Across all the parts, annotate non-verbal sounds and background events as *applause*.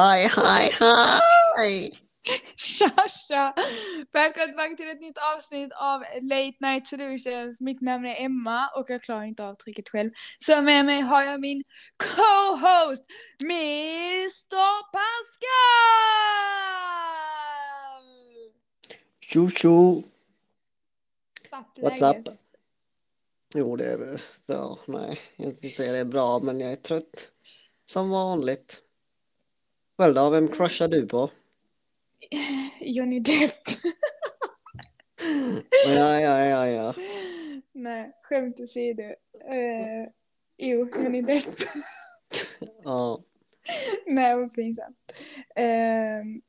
Hi, hi, hi! Tja, tja! Välkommen tillbaka till ett nytt avsnitt av Late Night Solutions. Mitt namn är Emma och jag klarar inte av trycket själv. Så med mig har jag min co-host, Mr Pascal! Tjo tjo! What's up? Jo, det är. Ja, nej, jag ska inte säga det är bra, men jag är trött. Som vanligt. Själv då, vem crushar du på? Johnny Depp. Ja, ja, ja, ja. Nej, skämt åsido. Uh, jo, Johnny Depp. ja. Nej, vad pinsamt. Ehm,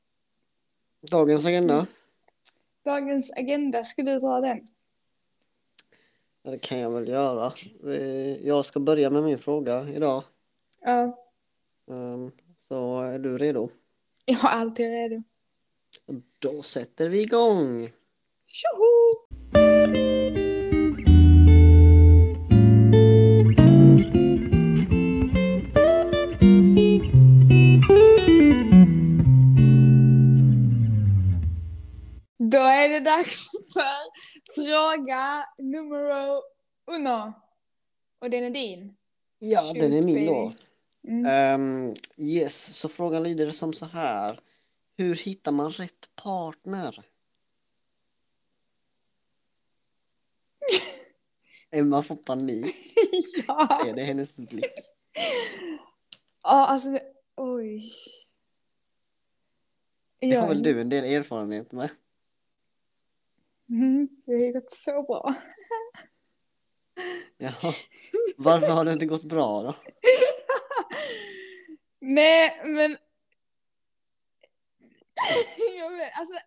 Dagens agenda? dagens agenda, ska du dra den? Ja, det kan jag väl göra. Eh, Jag ska börja med min fråga idag. Ja, Ehm, Så är du redo? jag har alltid redo. Då sätter vi igång! Tjoho! Då är det dags för fråga numero uno. Och den är din. Ja, Shoot, den är min då. Mm. Ehm, yes, så frågan lyder som så här. Hur hittar man rätt partner? *laughs* Emma får panik. *laughs* ja. Ser det hennes blick. Ja, alltså, det- oj. Det har väl du en del erfarenhet med? Mm, det har ju gått så bra. Ja. Varför har det inte gått bra då? *laughs* Nej, men... *laughs* jag vet, alltså,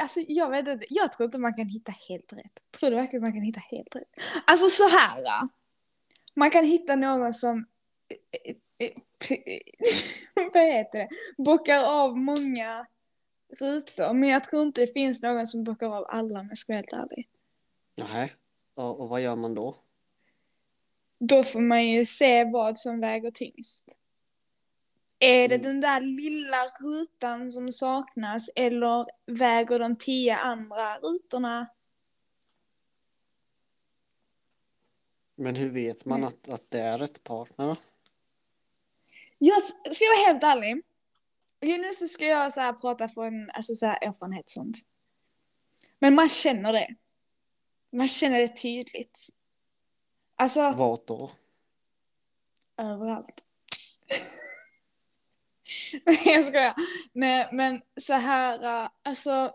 alltså, jag vet inte, jag tror inte man kan hitta helt rätt. Tror du verkligen man kan hitta helt rätt? Alltså så här. Man kan hitta någon som... *laughs* Vad heter det? Bockar av många rutor. Men jag tror inte det finns någon som bockar av alla om jag ska vara helt ärlig. Nej. Och, och vad gör man då? Då får man ju se vad som väger tyngst. Är det Mm. den där lilla rutan som saknas eller väger de tio andra rutorna? Men hur vet man Mm. att, att det är rätt partner då? Jag ska vara helt ärlig. Nu så ska jag så här prata från alltså så här erfarenhet och sånt. Men man känner det. Man känner det tydligt. Alltså, Vad då? överallt. *laughs* Nej jag skojar. Nej men så här, eh, alltså.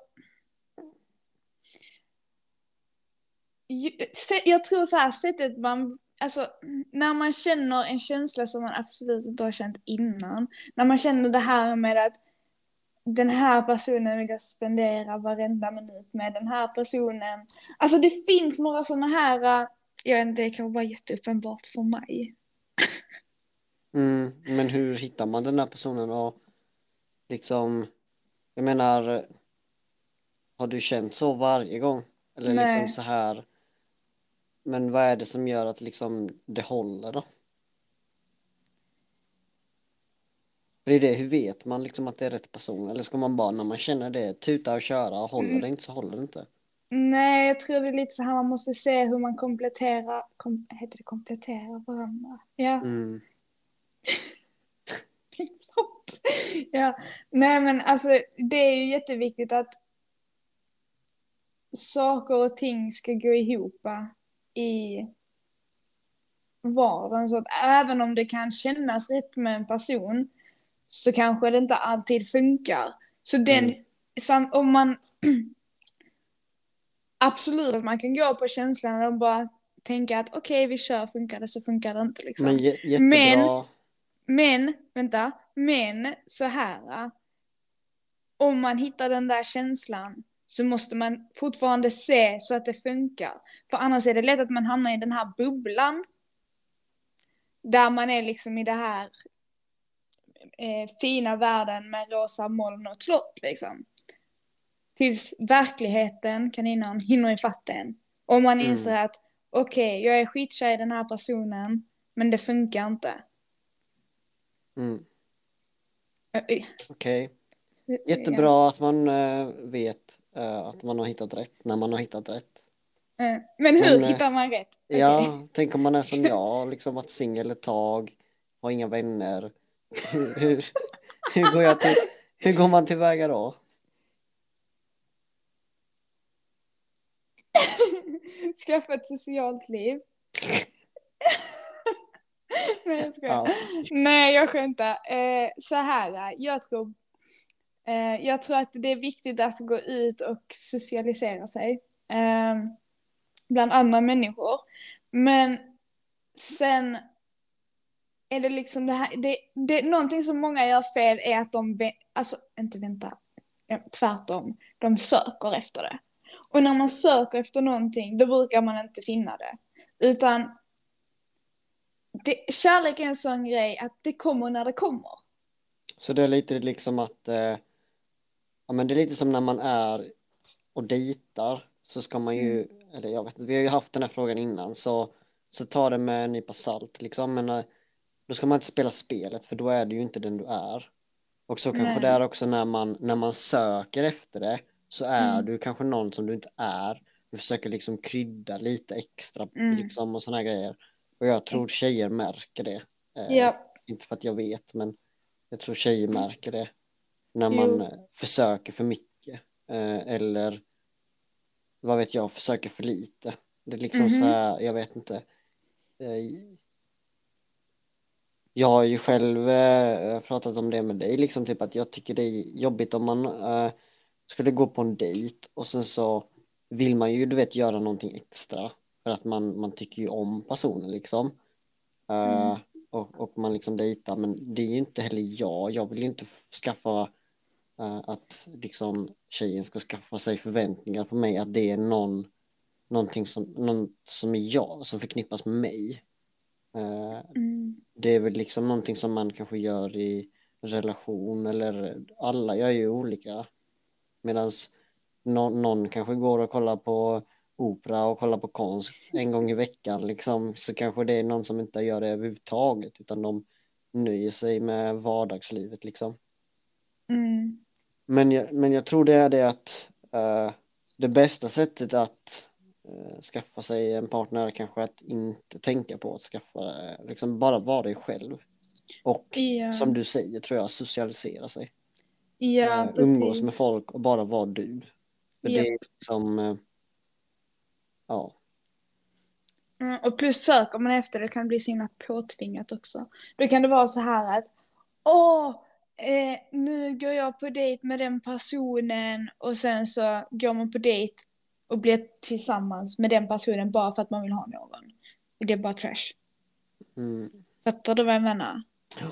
Jag tror så här sättet man, alltså när man känner en känsla som man absolut inte har känt innan. När man känner det här med att den här personen vill jag spendera varenda minut med den här personen. Alltså det finns några sådana här, eh, jag vet inte, det kan vara jätteuppenbart för mig. Mm, men hur hittar man den där personen och liksom, jag menar, har du känt så varje gång? Eller liksom Nej. så här, men vad är det som gör att liksom det håller då? För det är det, hur vet man liksom att det är rätt person? Eller ska man bara när man känner det tuta och köra och håller Mm. det inte så håller det inte? Nej, jag tror det är lite så här man måste se hur man kompletterar, kom, heter det kompletterar varandra? Ja, Mm. Pinsamt. *laughs* ja, nej men alltså det är ju jätteviktigt att saker och ting ska gå ihop i vardagen. Så att även om det kan kännas rätt med en person så kanske det inte alltid funkar. Så den, Mm. om man *clears throat* absolut att man kan gå på känslan och bara tänka att okej vi kör, funkar det så funkar det inte liksom. Men Men, jättebra. vänta, men så här. Om man hittar den där känslan så måste man fortfarande se så att det funkar. För annars är det lätt att man hamnar i den här bubblan. Där man är liksom i det här eh, fina världen med rosa moln och slott liksom. Tills verkligheten, kaninan, *laughs* hinner ifatt en. Och man Mm. inser att okej, jag är skitkär i den här personen, men det funkar inte. Mm. Okej. eh, Jättebra att man vet att man har hittat rätt när man har hittat rätt. Men hur Men, hittar man rätt? Okej. Ja, tänk om man är som *laughs* jag, liksom varit singel ett tag, har inga vänner. *laughs* Hur, hur, hur, går jag till, hur går man tillväga då? *laughs* Skaffa ett socialt liv. Nej jag skojar. Ja. Nej jag skämtar. Eh, så här, jag tror, eh, jag tror att det är viktigt att gå ut och socialisera sig. Eh, bland andra människor. Men sen är det liksom det här, det, det, någonting som många gör fel är att de, alltså inte vänta, tvärtom, de söker efter det. Och när man söker efter någonting, då brukar man inte finna det. Utan det, kärlek är en sån grej att det kommer när det kommer. Så det är lite liksom att, eh, ja men det är lite som när man är och dejtar så ska man ju, eller jag vet inte, vi har ju haft den här frågan innan så, så ta det med en nypa salt liksom, men eh, då ska man inte spela spelet för då är du ju inte den du är. Och så kanske Nej. det är också när man, när man söker efter det så är Mm. du kanske någon som du inte är. Du försöker liksom krydda lite extra Mm. liksom och här grejer. Och jag tror tjejer märker det. Eh, Ja. Inte för att jag vet men jag tror tjejer märker det. När Jo. man eh, försöker för mycket. Eh, eller vad vet jag, försöker för lite. Det är liksom Mhm. så här, jag vet inte. Eh, jag har ju själv eh, pratat om det med dig, liksom typ att jag tycker det är jobbigt om man eh, skulle gå på en dejt och sen så vill man ju, du vet, göra någonting extra för att man, man tycker ju om personen liksom. Eh, Mm. och, och man liksom dejtar, men det är ju inte heller jag. Jag vill ju inte skaffa eh, att liksom tjejen ska skaffa sig förväntningar på mig, att det är någon, någonting som, någon som är jag, som förknippas med mig. Eh, Mm. det är väl liksom någonting som man kanske gör i relation eller alla gör ju olika. Medan någon, någon kanske går och kollar på opera och kollar på konst en gång i veckan liksom så kanske det är någon som inte gör det överhuvudtaget utan de nöjer sig med vardagslivet liksom. Mm. Men jag, men jag tror det är det att eh, det bästa sättet att eh, skaffa sig en partner är kanske att inte tänka på att skaffa, liksom bara vara dig själv. Och Ja. som du säger tror jag socialisera sig. Precis. umgås med folk och bara vara du. För det är liksom, eh, ja, Mm, och plus söker man efter det kan det bli så himla påtvingat också. Då kan det vara så här att Åh, eh, nu går jag på dejt med den personen och sen så går man på dejt och blir tillsammans med den personen bara för att man vill ha någon. Det är bara trash. mm, Fattar du vad jag menar? Ja.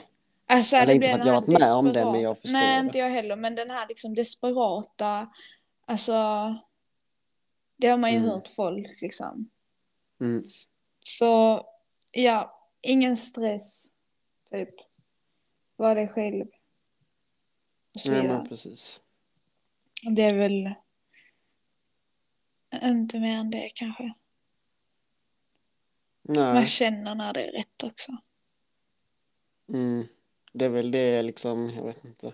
Alltså, Eller det inte för att jag har varit med om det, men jag förstår Nej, det. inte jag heller. Men den här liksom desperata, alltså, det har man ju Mm. hört folk liksom. mm, Så ja, ingen stress. Typ. Var dig själv. Ja, men precis. Det är väl inte mer än det kanske. Man Nej, känner när det är rätt också. mm, det är väl det liksom, jag vet inte.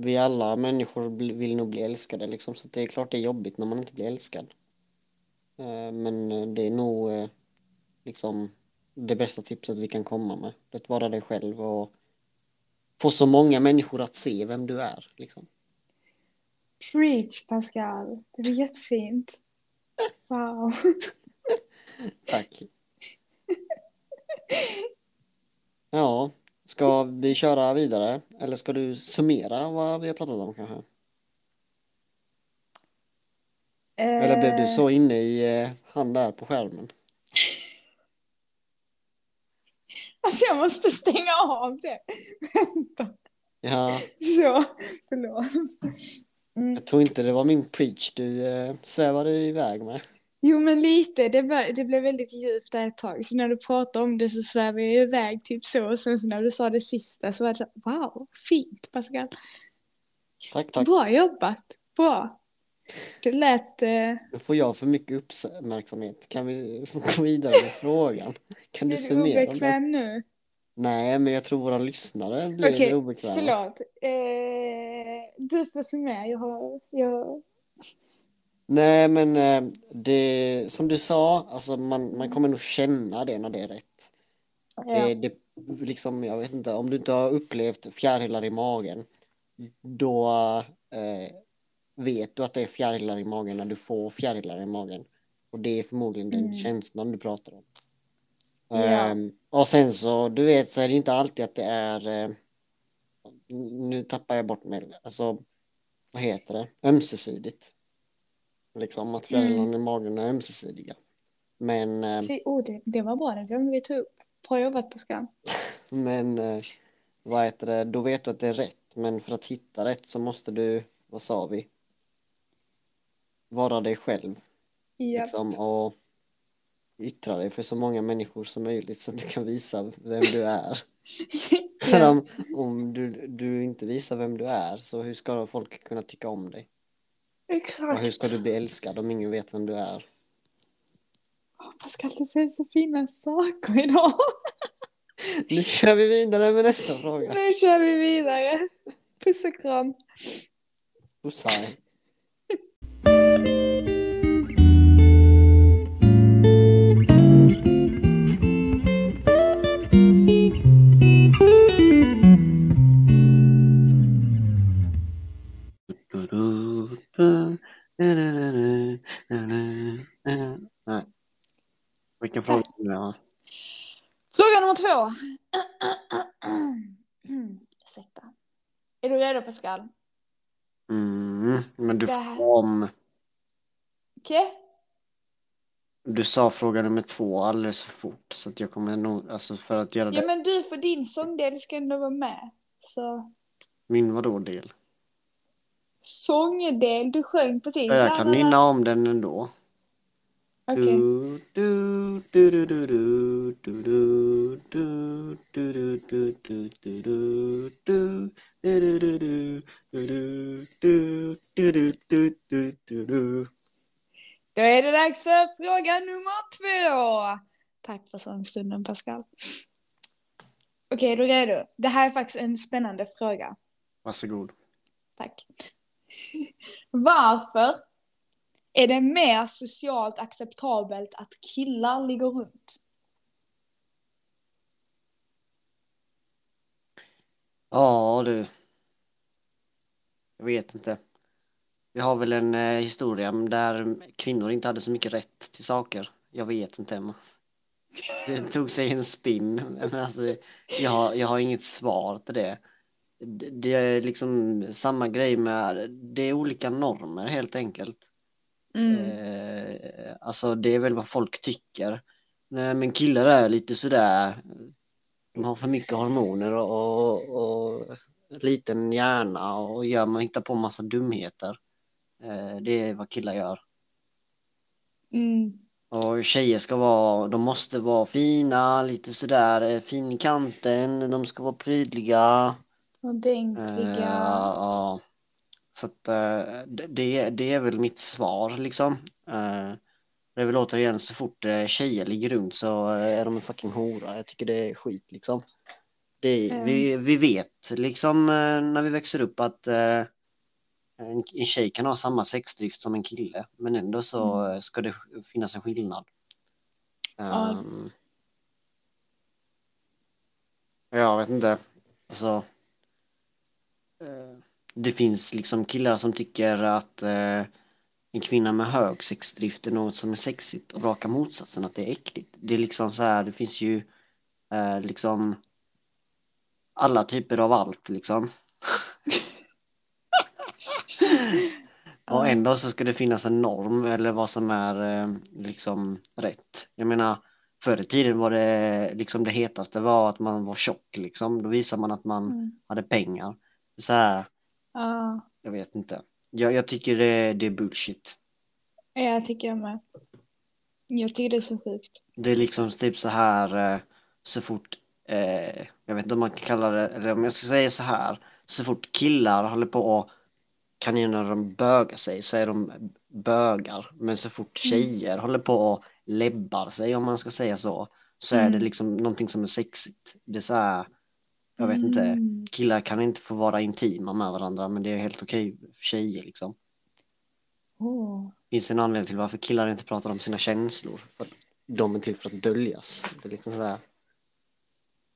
Vi alla människor vill nog bli älskade liksom, så det är klart det är jobbigt när man inte blir älskad. Eh, Men eh, det är nog eh, liksom det bästa tipset vi kan komma med. Att vara dig själv och få så många människor att se vem du är. Liksom. Preach Pascal. Det var jättefint. *laughs* Wow. Tack. *laughs* Ja, ska vi köra vidare? Eller ska du summera vad vi har pratat om kanske? Eller blev du Eh, så inne i eh, han där på skärmen? *laughs* Alltså jag måste stänga av det. Vänta. Ja, Så, förlåt. Mm. jag tror inte det var min preach du eh, svävade iväg med. Jo men lite, det, var, det blev väldigt djupt där ett tag. Så när du pratade om det så svävade jag iväg typ så. Och sen så när du sa det sista så var det så wow, fint Pascal. Tack, tack. Bra jobbat, bra. Det lät, eh, Nu får jag för mycket uppmärksamhet. Kan vi *laughs* gå vidare med frågan? Kan du är du summera obekväm nu? Nej, men jag tror våra lyssnare blir Okej, obekväma. förlåt. Eh, du får summera. Jag har... Jag... Nej, men eh, det som du sa, alltså man, man kommer nog känna det när det är rätt. Ja. Det, det, liksom, jag vet inte, om du inte har upplevt fjärilar i magen, då eh, vet du att det är fjärilar i magen när du får fjärilar i magen. Och det är förmodligen den Mm. känslan du pratar om. Ja. Ehm, och sen så, du vet, så är det inte alltid att det är, eh, nu tappar jag bort mig, alltså, vad heter det, ömsesidigt. Liksom att fjärilarna Mm. i magen är ömsesidiga. Men, eh, Se, oh, det, det var det glömde vi ta upp. Bra jobbat Pascal. *laughs* men eh, vad heter det, då vet du att det är rätt. Men för att hitta rätt så måste du, vad sa vi? Vara dig själv. Ja. Liksom, och yttra dig för så många människor som möjligt så att du kan visa vem du är. *laughs* För ja. om, om du, du inte visar vem du är så hur ska folk kunna tycka om dig? Och hur Exakt. ska du bli älskad om ingen vet vem du är? Åh, Pascal, du säger så fina saker idag. Nu kör vi vidare med nästa fråga. Nu kör vi vidare. Puss och kram. Pussar. Nej. Två. *clears throat* Ursäkta. Är du redo Pascal? Mm, men du får om... Okej? Du sa fråga nummer två alldeles för fort så att jag kommer nog, alltså för att göra Ja det. men du för din sångdel ska ändå vara med. Så. Min vadå del? Sångdel, du sjöng precis. Ja, jag kan nynna om den ändå. Då är det dags för fråga nummer två. Tack för sångstunden Pascal. Okej, då är du. Det här är faktiskt en spännande fråga. Varsågod. Tack. Varför är det mer socialt acceptabelt att killar ligger runt? Ja du. Jag vet inte. Vi har väl en eh, historia där kvinnor inte hade så mycket rätt till saker. Jag vet inte Emma. Det tog sig en spinn. Men alltså, jag, har- jag har inget svar till det. Det det är liksom samma grej med, det är olika normer helt enkelt. Eh, alltså det är väl vad folk tycker. Nej, men killar är lite sådär, de har för mycket hormoner och, och, och liten hjärna och gör man hittar på massa dumheter. Eh, det är vad killar gör. Mm. Och tjejer ska vara, de måste vara fina, lite sådär eh, fin i kanten, de ska vara prydliga. Ordentliga. Eh, ja. Så att eh, det- det, är väl mitt svar liksom. Det är väl återigen så fort eh, tjejer ligger runt så eh, är de en fucking hora. Jag tycker det är skit liksom. Det, Mm. vi, vi vet liksom när vi växer upp att en, en tjej kan ha samma sexdrift som en kille men ändå så eh, ska det finnas en skillnad. Ja. Ehm, jag vet inte. Alltså. eh, det finns liksom killar som tycker att eh, en kvinna med hög sexdrift är något som är sexigt och raka motsatsen att det är äckligt. Det är liksom så här, det finns ju eh, liksom alla typer av allt liksom. *laughs* Och ändå så ska det finnas en norm eller vad som är eh, liksom rätt. Jag menar, förr i tiden var det liksom det hetaste var att man var tjock liksom. Då visar man att man Mm. hade pengar. Så här, Ja, jag vet inte. Jag, jag tycker det, det är bullshit. jag tycker jag med. Jag tycker det är så sjukt. Det är liksom typ så här eh, så fort, eh, jag vet inte om man kan kalla det, eller om jag ska säga så här, så fort killar håller på och kan ju när de bögar sig så är de bögar. Men så fort tjejer håller på och läbbar sig om man ska säga så, så är det Mm. liksom någonting som är sexigt. Det är så här, jag vet inte, Mm. killar kan inte få vara intima med varandra men det är helt okej för tjejer liksom. Åh. Finns det en anledning till varför killar inte pratar om sina känslor? För de är till för att döljas. Det är liksom så här,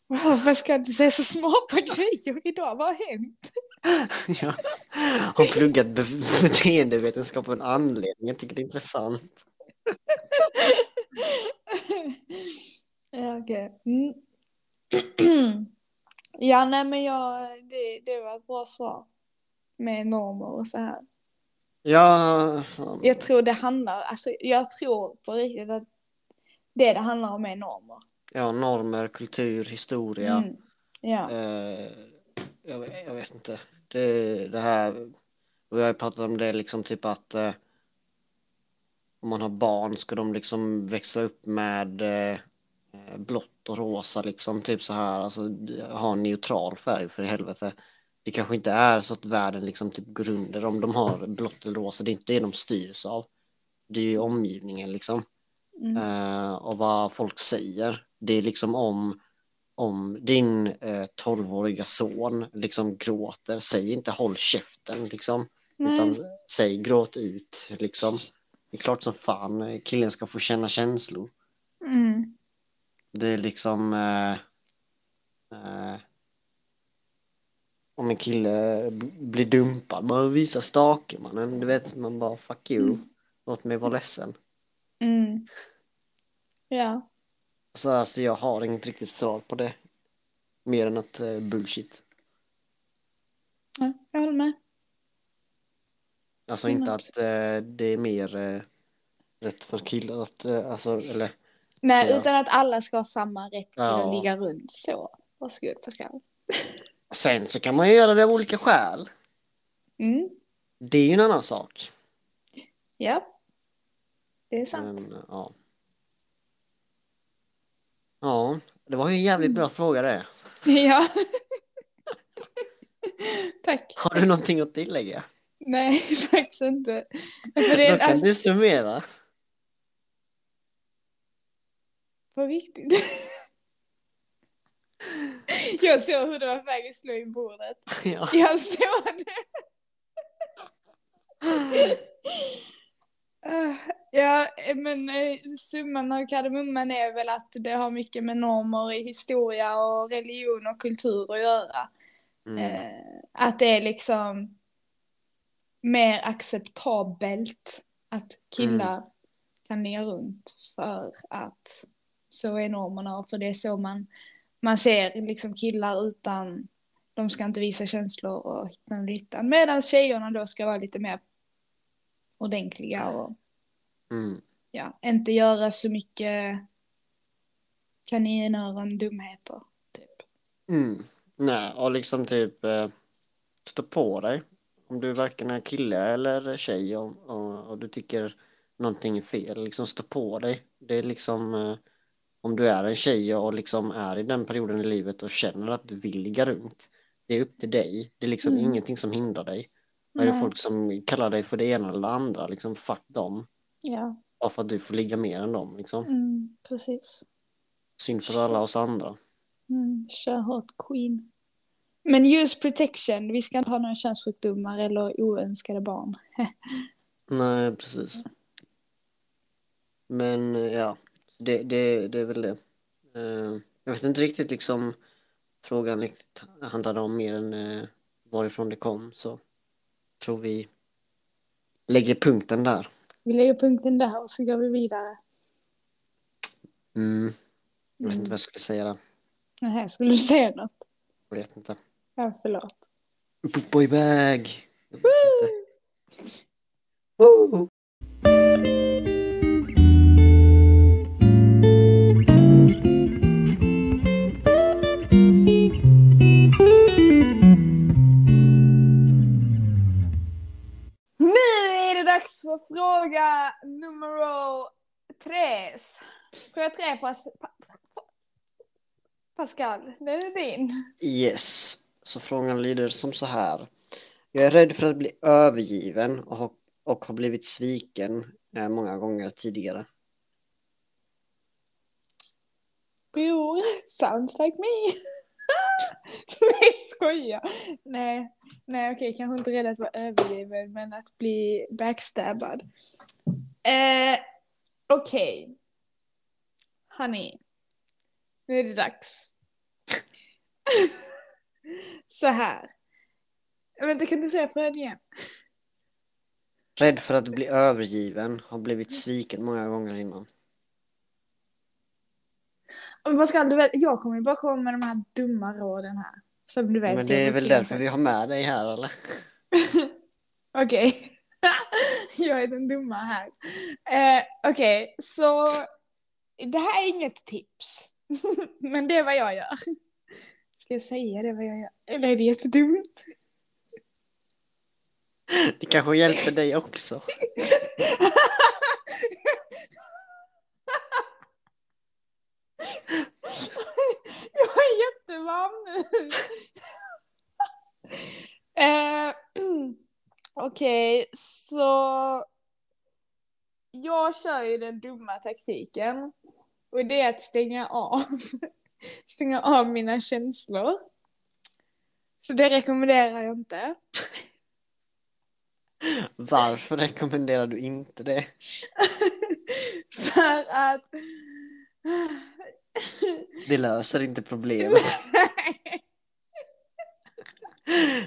Varför ska du säga så smarta grejer idag? Vad har hänt? *laughs* jag har pluggat be- beteendevetenskap av en anledning. Jag tycker det är intressant. *laughs* ja, okej. Mm. *clears throat* ja, nej men jag, det, det var ett bra svar. Med normer och så här. Ja, fan. Jag tror det handlar, alltså jag tror på riktigt att det det handlar om är normer. ja normer, kultur, historia. Mm. Ja. Eh, jag, vet- jag vet inte. Det, det här, och jag har pratat om det liksom typ att eh, om man har barn ska de liksom växa upp med eh, eh, blått och rosa liksom typ så här, alltså ha en neutral färg för helvete. Det kanske inte är så att världen liksom typ går under om de har blått eller rosa, det är inte det de styrs av. Det är ju omgivningen liksom Mm. eh, och vad folk säger. Det är liksom om, om din eh, 12-åriga son liksom gråter, säg inte håll käften liksom, Nej. utan säg gråt ut liksom. Det är klart som fan eh, killen ska få känna känslor. Mm. Det är liksom eh, eh, om en kille blir dumpad, bara visa stake mannen, du vet man bara fuck you, Mm. låt mig vara ledsen. Mm. Ja. Så alltså jag har inget riktigt svar på det. Mer än att eh, bullshit. ja, jag håller med. Alltså inte att eh, det är mer eh, rätt för killar att, eh, alltså, eller Nej, Så utan att alla ska ha samma rätt till Ja. att ligga runt. Så, varsågod Pascal. sen så kan man ju göra det av olika skäl. Mm. Det är ju en annan sak. Ja. Det är sant. Men, ja. Ja, det var ju en jävligt bra fråga det. *laughs* Ja. *laughs* Tack. Har du någonting att tillägga? Nej, *laughs* faktiskt inte. För det Då är kan alltså, du summera. På riktigt. *laughs* Jag såg hur det var på väg att slå i bordet. *laughs* Ja. Jag såg det. *laughs* Ja, men eh, summan av kardemumman är väl att det har mycket med normer i historia och religion och kultur att göra. Mm. Eh, att det är liksom mer acceptabelt att killar kan ligga runt för att så är normerna och för det är så man, man ser liksom killar utan de ska inte visa känslor och hittan och dittan. Medan tjejerna då ska vara lite mer ordentliga och Mm. ja, inte göra så mycket kaninöron dumheter. Typ. Mm. Nej, och liksom typ eh, stå på dig. Om du varken är kille eller tjej och, och, och du tycker någonting är fel, liksom stå på dig. Det är liksom eh, om du är en tjej och liksom är i den perioden i livet och känner att du vill ligga runt. Det är upp till dig. Det är liksom Mm. ingenting som hindrar dig. Är det folk som kallar dig för det ena eller det andra, liksom fuck dem. Ja, Bara för att du får ligga mer än dem liksom. mm, precis. Synd för alla oss andra. Mm, kör hårt queen. Men use protection, vi ska inte ha några könssjukdomar eller oönskade barn. *laughs* Nej, precis. Men eh, ja, det, det, det är väl det. Eh, Jag vet inte riktigt liksom frågan riktigt handlade om mer än eh, varifrån det kom så tror vi lägger punkten där. Vi lägger punkten där och så går vi vidare. Mm. Jag vet inte Mm. vad jag skulle säga där. Nähä, skulle du säga något? Jag vet inte. Ja, förlåt. Upp och iväg! För fråga nummer tres. Fråga tre, Pas pa pa Pascal. Den är din. Yes, så frågan lyder som så här. Jag är rädd för att bli övergiven och har, och har blivit sviken eh, många gånger tidigare. Bror, sounds like me. *laughs* nej, skoja. Nej, nej okej, kanske inte rädd att vara övergiven, men att bli backstabbad. Eh, okej. Okay. Honey. Nu är det dags. *laughs* Så här. Vänta, kan du säga frågan igen? Rädd för att bli övergiven, har blivit sviken många gånger innan. Man ska aldrig, jag kommer ju bara komma med de här dumma råden här. Som du vet. Men det är väl därför vi har med dig här eller? *laughs* Okej. *laughs* Jag är den dumma här. Eh, Okej, okay. så det här är inget tips. *laughs* Men det är vad jag gör. Ska jag säga det vad jag gör? Eller är det jättedumt? Det kanske hjälper dig också. *laughs* jag är jättevarm nu. *laughs* eh, *clears throat* Okej, okay, så jag kör ju den dumma taktiken. Och det är att stänga av. *laughs* stänga av mina känslor. Så det rekommenderar jag inte. Varför rekommenderar du inte det? För att... Det löser inte problemet. *laughs*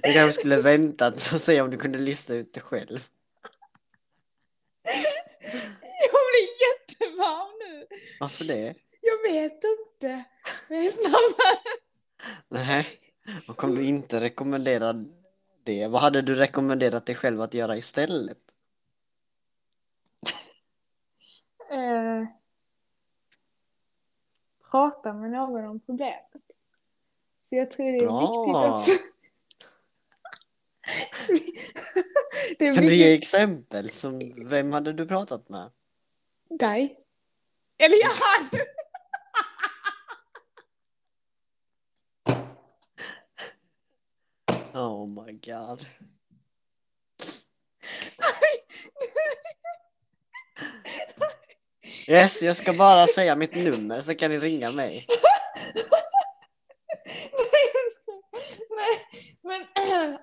Du kanske skulle väntat och se om du kunde lista ut det själv. Jag blir jättevarm nu. Varför det? Jag vet inte. Vet Nej, och om du inte rekommenderar det, vad hade du rekommenderat dig själv att göra istället? Eh, prata med någon om problemet. Så jag tror det är Bra. viktigt att... *laughs* det är kan du ge exempel? Som, vem hade du pratat med? Dig. Eller jag hade! *laughs* Oh my god. Yes, jag ska bara säga mitt nummer så kan ni ringa mig. Nej,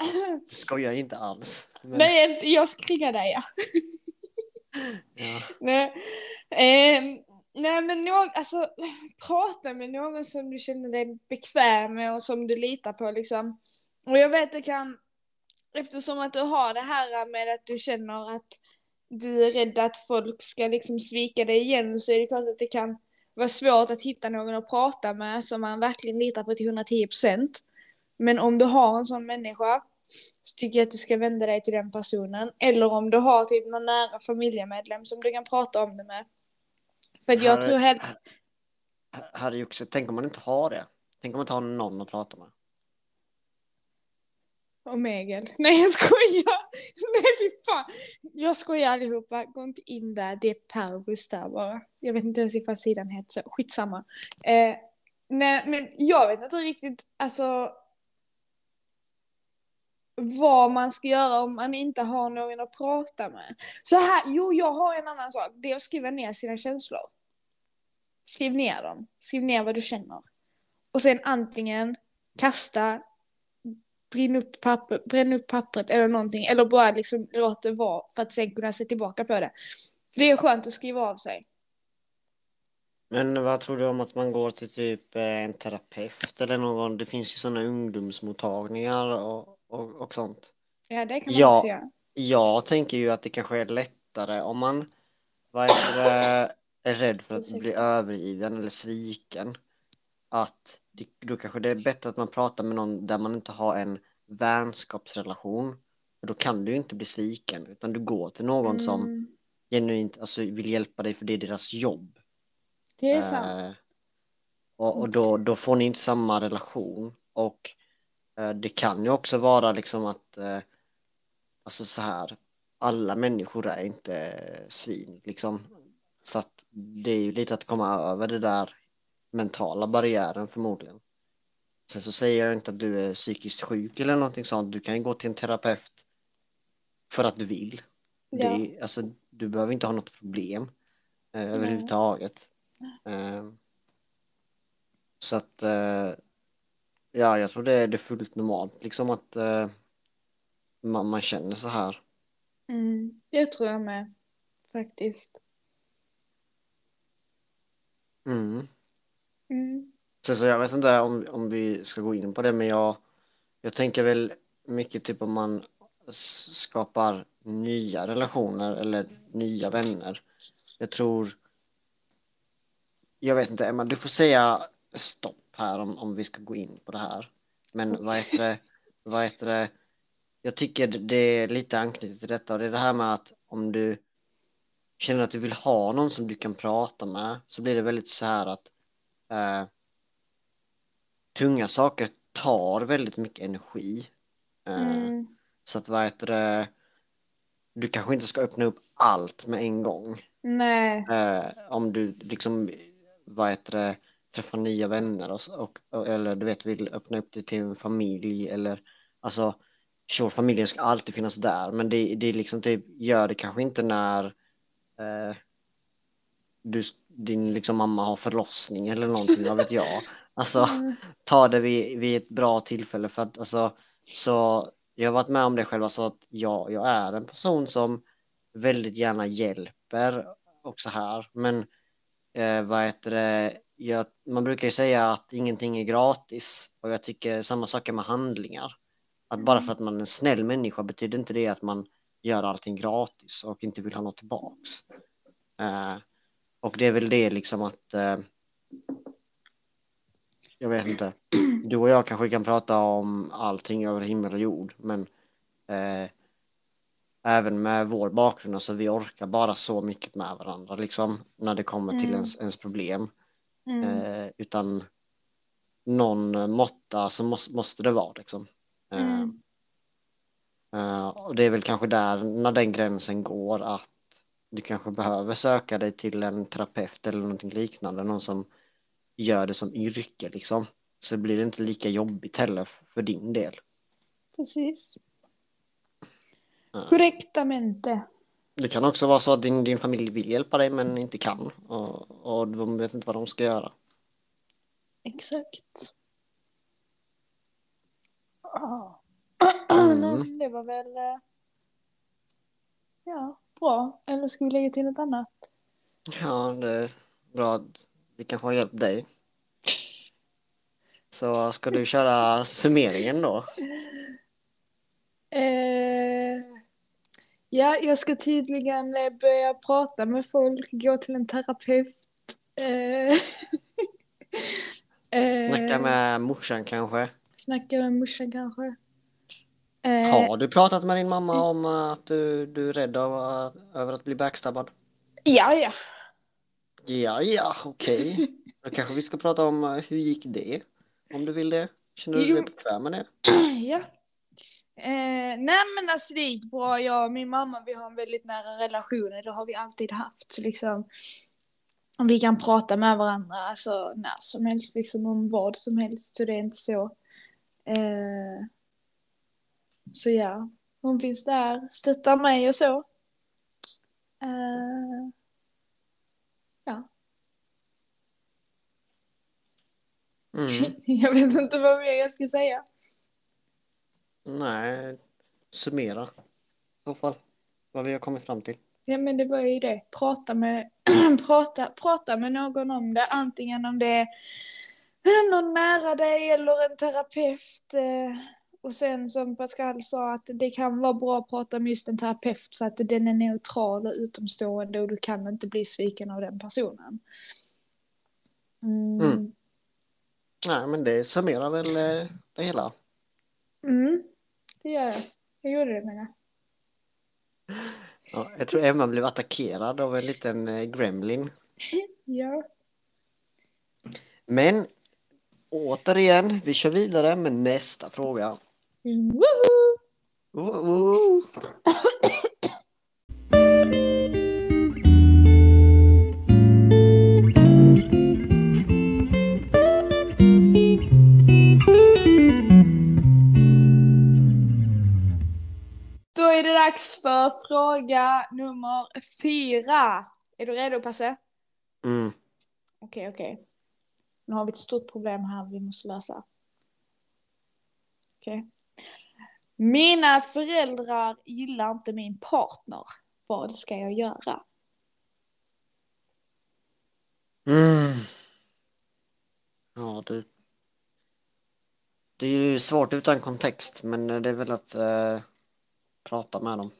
men... Skojar inte alls. Men... Nej, jag ska ringa dig ja. ja. Nej. Eh, nej men någon, alltså prata med någon som du känner dig bekväm med och som du litar på liksom. Och jag vet det kan, eftersom att du har det här med att du känner att du är rädd att folk ska liksom svika dig igen så är det klart att det kan vara svårt att hitta någon att prata med som man verkligen litar på till 110 procent. Men om du har en sån människa så tycker jag att du ska vända dig till den personen. Eller om du har typ någon nära familjemedlem som du kan prata om det med. För jag tror helt... Harry också, tänk om man inte har det. Tänk om man inte har någon att prata med. Omegel. *laughs* Nej jag skojar! Nej fy fan! Jag skojar allihopa, gå inte in där, det är Perbus där bara. Jag vet inte ens ifall sidan heter så, skitsamma. Eh, nej men jag vet inte riktigt, alltså vad man ska göra om man inte har någon att prata med. Så här, jo jag har en annan sak, det är att skriva ner sina känslor. Skriv ner dem, skriv ner vad du känner. Och sen antingen kasta brinn upp, papper, bränn upp pappret eller någonting. Eller bara liksom låt det vara för att sen kunna se tillbaka på det. Det är skönt att skriva av sig. Men vad tror du om att man går till typ eh, en terapeut eller någon? Det finns ju sådana ungdomsmottagningar och, och, och sånt. Ja, det kan man ja, också göra. Jag tänker ju att det kanske är lättare om man vad är, det, är rädd för att bli övergiven eller sviken. Att det, då kanske det är bättre att man pratar med någon där man inte har en vänskapsrelation. För då kan du inte bli sviken, utan du går till någon mm. som genuint alltså, vill hjälpa dig för det är deras jobb. Det är sant. Eh, och, och då, då får ni inte samma relation. Och eh, det kan ju också vara liksom att, eh, alltså så här, alla människor är inte svin liksom. Så att det är ju lite att komma över det där mentala barriären förmodligen. Sen så säger jag inte att du är psykiskt sjuk eller någonting sånt. Du kan ju gå till en terapeut för att du vill. Ja. Det alltså, du behöver inte ha något problem eh, överhuvudtaget. Eh, Så att, eh, ja, jag tror det är, det fullt normalt liksom att eh, man, man känner så här. Mm, det tror jag med. Faktiskt. Mm. Mm. Så, så jag vet inte om, om vi ska gå in på det, men jag, jag tänker väl mycket typ om man skapar nya relationer eller nya vänner. Jag tror, jag vet inte, Emma, du får säga stopp här om, om vi ska gå in på det här. Men vad heter det, vad heter det, jag tycker det är lite anknutet till detta och det är det här med att om du känner att du vill ha någon som du kan prata med så blir det väldigt så här att eh, tunga saker tar väldigt mycket energi. Eh, Mm. Så att vad heter det, du kanske inte ska öppna upp allt med en gång. Nej. Eh, om du liksom, vad heter det, träffar nya vänner och, och, och eller du vet vill öppna upp det till en familj eller alltså sure, familjen ska alltid finnas där men det, det liksom typ gör det kanske inte när eh, du, din liksom mamma har förlossning eller någonting, vad vet jag. *laughs* Alltså Mm. ta det vid, vid ett bra tillfälle för att alltså så jag har varit med om det själv så att jag, jag är en person som väldigt gärna hjälper och så här men eh, vad heter det jag, man brukar ju säga att ingenting är gratis och jag tycker samma sak med handlingar att bara för att man är en snäll människa betyder inte det att man gör allting gratis och inte vill ha något tillbaks eh, och det är väl det liksom att eh, jag vet inte. Du och jag kanske kan prata om allting över himmel och jord, men eh, även med vår bakgrund, alltså vi orkar bara så mycket med varandra, liksom, när det kommer till Mm. ens, ens problem. Mm. Eh, utan någon måtta så måste, måste det vara, liksom. Eh, Mm. eh, och det är väl kanske där, när den gränsen går, att du kanske behöver söka dig till en terapeut eller någonting liknande, någon som gör det som yrke liksom. Så blir det inte lika jobbigt heller för din del. Precis. Ja. Korrektamente. Det kan också vara så att din, din familj vill hjälpa dig men inte kan och, och de vet inte vad de ska göra. Exakt. Ah. *clears throat* Mm. Det var väl... eh, Ja, bra. Eller ska vi lägga till något annat? Ja, det är bra vi kanske har hjälpt dig. Så ska du köra summeringen då? Eh, ja, jag ska tydligen eh, börja prata med folk, gå till en terapeut. Eh, *laughs* Snacka eh, med morsan kanske? snacka med morsan kanske. Eh, Har du pratat med din mamma om att du, du är rädd av, över att bli backstabbad? ja, ja. Ja, ja, okej. Då kanske vi ska prata om eh, hur gick det? Om du vill det. Känner du dig bekväm med det? *clears throat* ja. Eh, nej men alltså det gick bra. Jag och min mamma vi har en väldigt nära relation. Det har vi alltid haft. Liksom, om vi kan prata med varandra alltså, när som helst, liksom om vad som helst. Så det är inte så. Eh, så ja, hon finns där, stöttar mig och så. Eh, ja, Mm. *laughs* jag vet inte vad mer jag ska säga. Nej, summera. I så fall. Vad vi har kommit fram till. Ja men det var ju det. Prata med, *clears throat* prata, prata med någon om det. Antingen om det är någon nära dig eller en terapeut. eh, Och sen som Pascal sa att det kan vara bra att prata med just en terapeut för att den är neutral och utomstående och du kan inte bli sviken av den personen. Mm. Mm. Nej, men det summerar väl eh, det hela. Mm. Det gör jag. Jag gjorde det menar. Ja, jag tror Emma blev attackerad av en liten eh, gremlin. *laughs* Ja. Men återigen, vi kör vidare med nästa fråga. Woohoo! Oh, oh. Då är det dags för fråga nummer fyra. Är du redo Passe? Mm. Okej, okej. Nu har vi ett stort problem här vi måste lösa. Okej. Mina föräldrar gillar inte min partner. Vad ska jag göra? Mm. Ja, du. Det är ju svårt utan kontext, men det är väl att eh, prata med dem.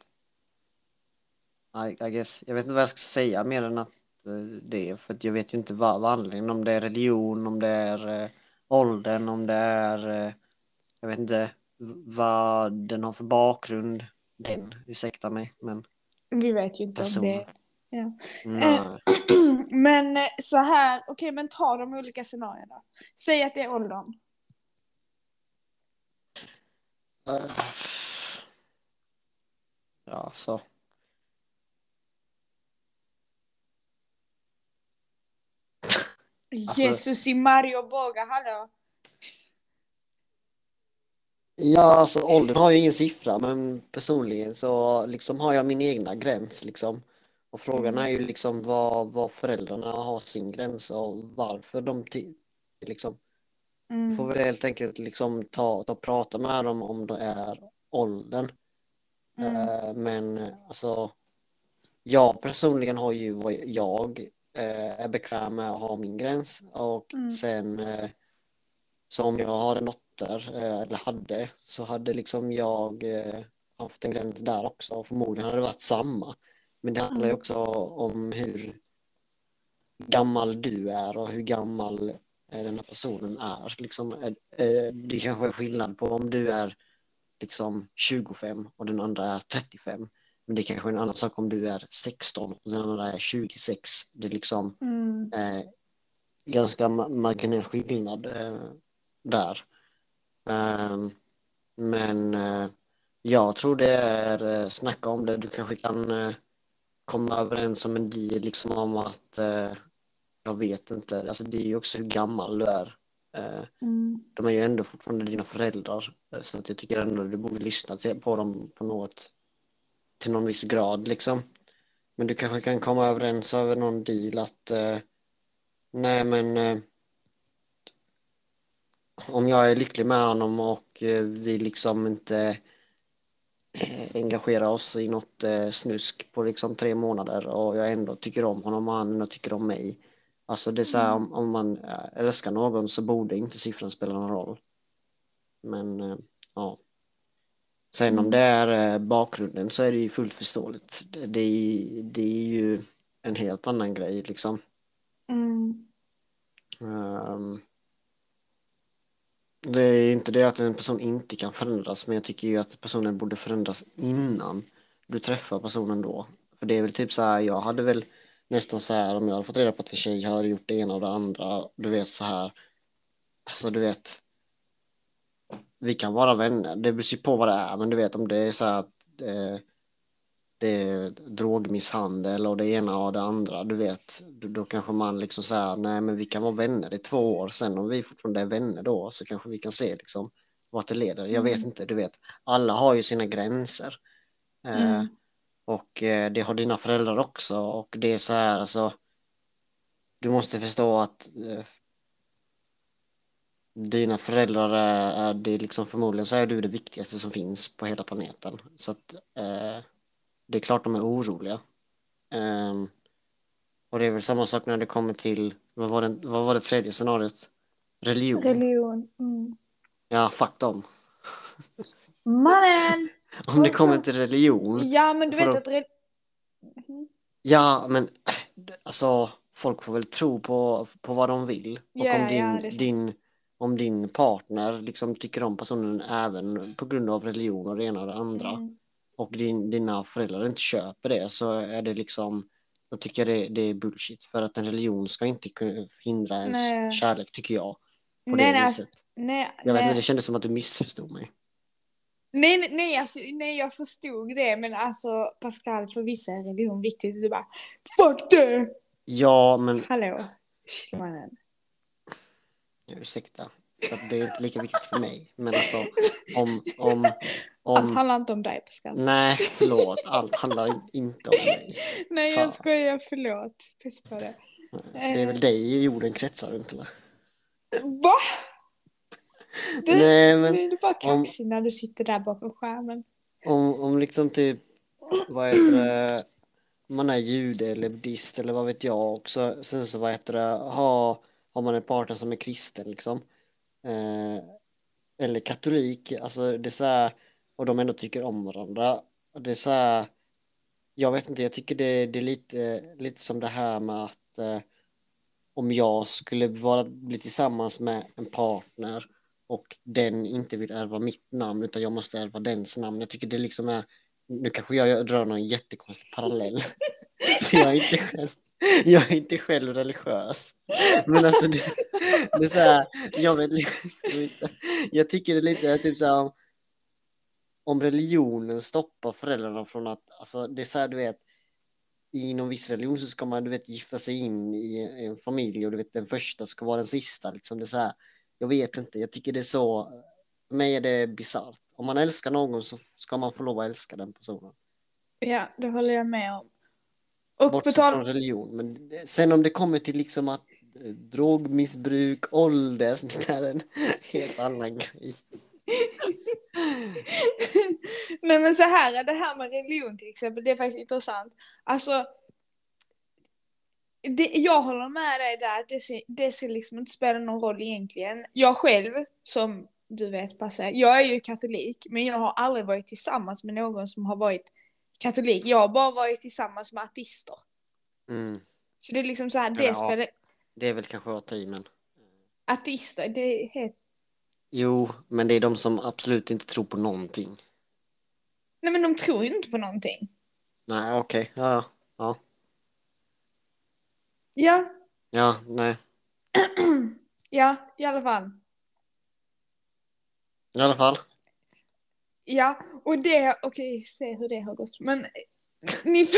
I, I guess. Jag vet inte vad jag ska säga mer än att eh, det, för att jag vet ju inte vad, vad anledningen, om det är religion, om det är eh, åldern, om det är, eh, jag vet inte vad den har för bakgrund, den, ursäkta mig, men Vi vet ju inte om Personer. det... Ja. nej. *clears throat* men eh, så här, okej men ta de olika scenarierna. Säg att det är åldern. Eh, Ja, så. Alltså- Jesus i Mario Boga, hallå? Ja, alltså åldern har ju ingen siffra, men personligen så liksom har jag min egna gräns liksom. Och frågan är ju liksom vad, vad föräldrarna har sin gräns och varför de ty- liksom. Mm. Får väl helt enkelt liksom ta, ta och prata med dem om det är åldern. Mm. Eh, Men eh, alltså, jag personligen har ju vad jag eh, är bekväm med att ha min gräns och Mm. sen eh, så om jag har en dotter, eh, eller hade, så hade liksom jag eh, haft en gräns där också och förmodligen hade det varit samma. Men det handlar ju Mm. också om hur gammal du är och hur gammal eh, den här personen är. Liksom, det kanske är skillnad på om du är liksom 25 och den andra är 35. Men det kanske är en annan sak om du är 16 och den andra är 26. Det är liksom Mm. eh, ganska ma- marginell skillnad eh, där. Ehm, men eh, jag tror det är eh, snacka om det. Du kanske kan eh, komma överens om en deal liksom om att jag vet inte. Alltså det är ju också hur gammal du är. Mm. de är ju ändå fortfarande dina föräldrar. Så att jag tycker ändå du borde lyssna till, på dem på något till någon viss grad liksom. Men du kanske kan komma överens över någon deal att nej men om jag är lycklig med honom och eh, vi liksom inte eh, engagerar oss i något eh, snusk på liksom tre månader och jag ändå tycker om honom och han ändå tycker om mig. Alltså det är så här, om, om man älskar någon så borde inte siffran spela någon roll. Men ja. Sen om det är bakgrunden så är det ju fullt förståeligt. Det, det, är, det är ju en helt annan grej liksom. Mm. Ehm, det är inte det att en person inte kan förändras, men jag tycker ju att personen borde förändras innan du träffar personen då. För det är väl typ så här, jag hade väl nästan så här om jag hade fått reda på att en tjej har gjort det ena och det andra, du vet så här, alltså du vet, vi kan vara vänner, det beror ju på vad det är, men du vet om det är så här att eh, det är drogmisshandel och det ena och det andra, du vet, då, kanske man liksom säger nej men vi kan vara vänner i två år, sen om vi fortfarande är vänner då så kanske vi kan se liksom vart det leder. Jag vet Mm. inte, du vet, alla har ju sina gränser. Eh, Mm. och eh, det har dina föräldrar också och det är så här alltså, du måste förstå att eh, dina föräldrar är, är det liksom förmodligen så är du det viktigaste som finns på hela planeten. Så att eh, det är klart de är oroliga. Ehm, och det är väl samma sak när det kommer till, vad var det, vad var det tredje scenariot? Religion. Religion. Mm. Ja, fuck dem. Mannen! *laughs* Om det kommer till religion, Ja men du vet att-. Re... Mhm. ja men *clears throat* alltså folk får väl tro på, på vad de vill. Och Ja, om din, sant. din, om din partner liksom tycker om personen även på grund av religion och det ena och det andra Mm. Och din, dina föräldrar inte köper det så är det liksom då tycker jag det, det är bullshit för att en religion ska inte hindra ens Nej. kärlek tycker jag på Nej, det nej, viset. nej, Jag vet inte, det kändes som att du missförstod mig. Nej, nej, nej, alltså, nej, jag förstod det, men alltså Pascal, för vissa är religion viktigt. Du bara, fuck det! Ja, men Hallå, mannen. ursäkta. Det är inte lika viktigt för mig. Men alltså om, om, Allt om handlar inte om dig, Pascal. Nej, förlåt. *laughs* Allt handlar in- inte om mig. Nej, Fan. jag skojar, förlåt. Puss på det. Det är väl dig jorden kretsar runt eller? Va? Du, Nej, men nu är du bara om- kaxig när du sitter där bakom skärmen. om, om liksom typ, vad heter det, man är jude eller buddhist eller vad vet jag också. Sen så vad heter det, har, har man en partner som är kristen liksom. Eh, eller katolik, alltså det är så här, och de ändå tycker om varandra. Det är så här, jag vet inte, jag tycker det, det är lite, lite som det här med att eh, om jag skulle vara, bli tillsammans med en partner och den inte vill ärva mitt namn utan jag måste ärva dens namn. Jag tycker det liksom är, nu kanske jag drar någon jättekonstig parallell. *laughs* Jag är inte själv, jag är inte själv religiös. Men alltså det, det är så här, jag vet liksom inte. Jag tycker det är lite typ så här om, religionen stoppar föräldrarna från att, alltså det är så här du vet, inom viss religion så ska man du vet gifta sig in i en familj och du vet den första ska vara den sista liksom. Det är så här, jag vet inte, jag tycker det är så, för mig är det bisarrt. Om man älskar någon så ska man få lov att älska den personen. Ja, det håller jag med om. Och Bortsett tal från religion. Men sen om det kommer till liksom att eh, drogmissbruk, ålder, *laughs* det är en helt annan grej. *laughs* *laughs* Nej men så här är det här med religion till exempel, det är faktiskt intressant. Alltså, det, jag håller med dig där att det ska, det ska liksom inte spela någon roll egentligen. Jag själv, som du vet Basse, jag är ju katolik, men jag har aldrig varit tillsammans med någon som har varit katolik. Jag har bara varit tillsammans med artister. Mm. Så det är liksom så här, det ja. spelar... Det är väl kanske att ta i men. Artister, det är helt... Jo, men det är de som absolut inte tror på någonting. Nej men de tror ju inte på någonting. Nej, okej, ja, ja, ja. Ja, Ja, nej. *clears throat* ja, i alla fall. I alla fall. Ja, och det, okej, se hur det har gått. Men ni... *laughs*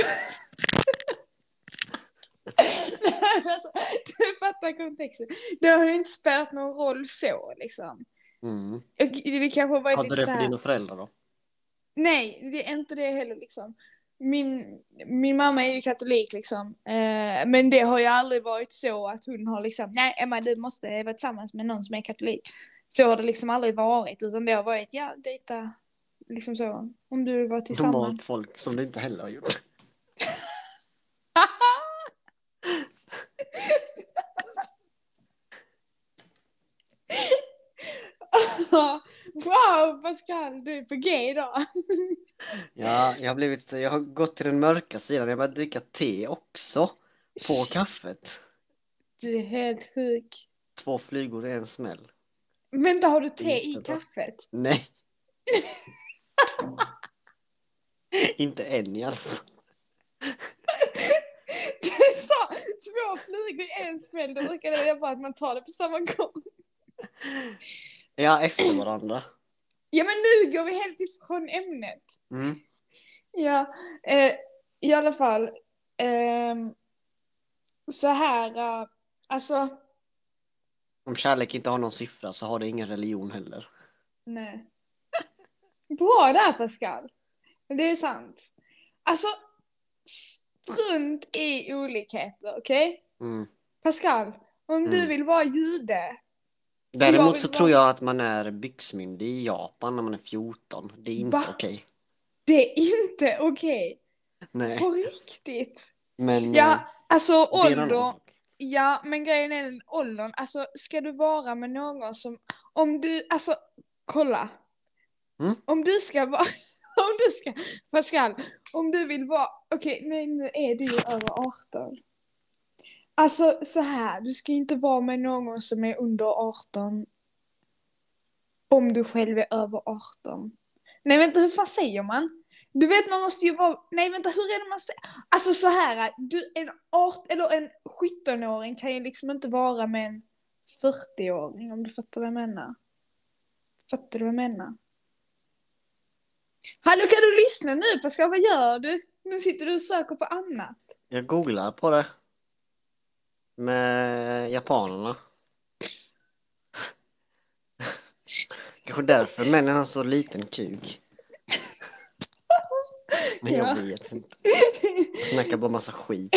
alltså, du fattar kontexten. Det har ju inte spelat någon roll så liksom. Mm. Det kanske har varit Hade lite det för här... dina föräldrar då? Nej, det är inte det heller liksom. Min, min mamma är ju katolik liksom. Eh, men det har ju aldrig varit så att hon har liksom, nej Emma du måste vara tillsammans med någon som är katolik. Så har det liksom aldrig varit, utan det har varit, ja dejta, liksom så. Om du var tillsammans. Normalt folk som det inte heller har gjort. Wow Pascal, du är på G idag. *laughs* Ja, jag har blivit, jag har gått till den mörka sidan. Jag börjar dricka te också. På kaffet. Du är helt sjuk. Två flygor i en smäll. Vänta, har du te i Jättebra. kaffet? Nej. *laughs* inte än i alla fall. *laughs* Du sa två flugor i en smäll, då brukar det vara att man tar det på samma gång. Ja, efter varandra. Ja men nu går vi helt ifrån ämnet. Mm. Ja, eh, i alla fall. ehm, så här, eh, alltså, Om kärlek inte har någon siffra så har det ingen religion heller. nej. *laughs* Bra där Pascal. Det är sant. Alltså, strunt i olikheter, okej? Mm. Pascal, om du Mm. vill vara jude. Däremot så vara- tror jag att man är byxmyndig i Japan när man är 14. Det är inte Va? okej. Det är inte okej. Nej, På riktigt. men Ja, eh, alltså ålder. Ja, men grejen är den åldern. Alltså, ska du vara med någon som... Om du... Alltså, kolla. Mm? Om du ska vara... *laughs* Om du ska... Pascal, om du vill vara... Okej, nej, nu är du ju över 18. Alltså, så här. Du ska inte vara med någon som är under 18. Om du själv är över 18. Nej, vänta, hur fan säger man? Du vet, man måste ju vara... Nej, vänta, hur är det man säger? Alltså så här, du, en 18, eller en 17-åring kan ju liksom inte vara med en 40-åring om du fattar vad jag menar. Fattar du vad jag menar? Hallå kan du lyssna nu Pascal, vad gör du? Nu sitter du och söker på annat. Jag googlar på det. Med japanerna. Kanske därför männen har så liten kuk. Men jag Ja. vet inte. Jag snackar bara massa skit.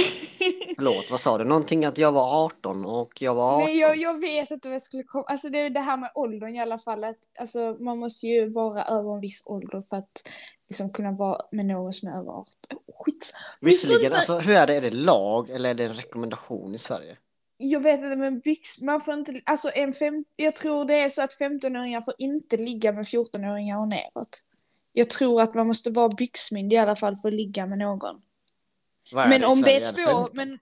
Förlåt, vad sa du? Någonting att jag var 18 och jag var 18? Nej, jag, jag vet inte vad jag skulle komma... Alltså det är det här med åldern i alla fall. Att, alltså, man måste ju vara över en viss ålder för att liksom, kunna vara med någon som är över 18. Oh, skit. Visserligen, alltså hur är det? Är det lag eller är det en rekommendation i Sverige? Jag vet inte, men byx, man får inte... Alltså en fem, jag tror det är så att 15-åringar får inte ligga med 14-åringar och neråt. Jag tror att man måste vara byxmyndig i alla fall för att ligga med någon. Men om det är två, 15? men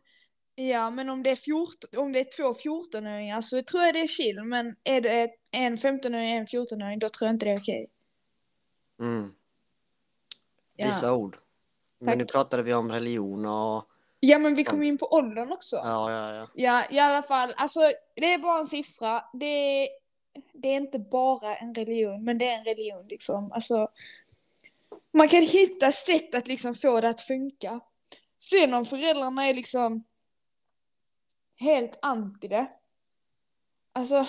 ja, men om det är 14, om det är två 14-åringar så tror jag det är chill. Men är det en 15-åring och en 14-åring då tror jag inte det är okej. Mm. Ja. Visa ord. Men Tack. nu pratade vi om religion och... ja, men vi kommer in på åldern också. Ja, ja, ja. Ja, i alla fall, alltså det är bara en siffra. Det är, det är inte bara en religion, men det är en religion liksom. Alltså, man kan hitta sätt att liksom få det att funka. Sen om föräldrarna är liksom helt anti det. Alltså.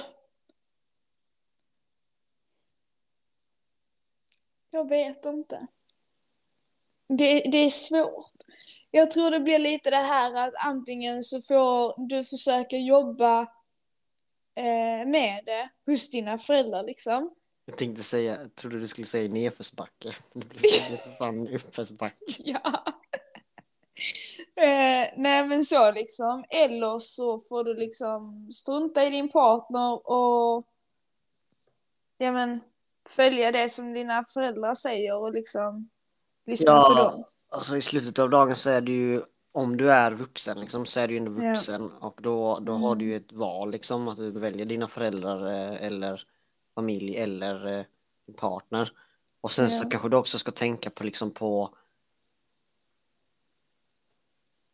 Jag vet inte. Det, det är svårt. Jag tror det blir lite det här att antingen så får du försöka jobba eh, med det hos dina föräldrar liksom. Jag tänkte säga, jag trodde du skulle säga nedförsbacke. Det blev *laughs* fan uppförsbacke. Ja. Eh, nej men så liksom. Eller så får du liksom strunta i din partner och ja men följa det som dina föräldrar säger och liksom lyssna Ja. på dem. Alltså i slutet av dagen så är det ju, om du är vuxen liksom, så är du ju ändå vuxen och då, då har du ju ett val liksom, att du väljer dina föräldrar eh, eller familj eller eh, din partner. Och sen så Ja. kanske du också ska tänka på liksom på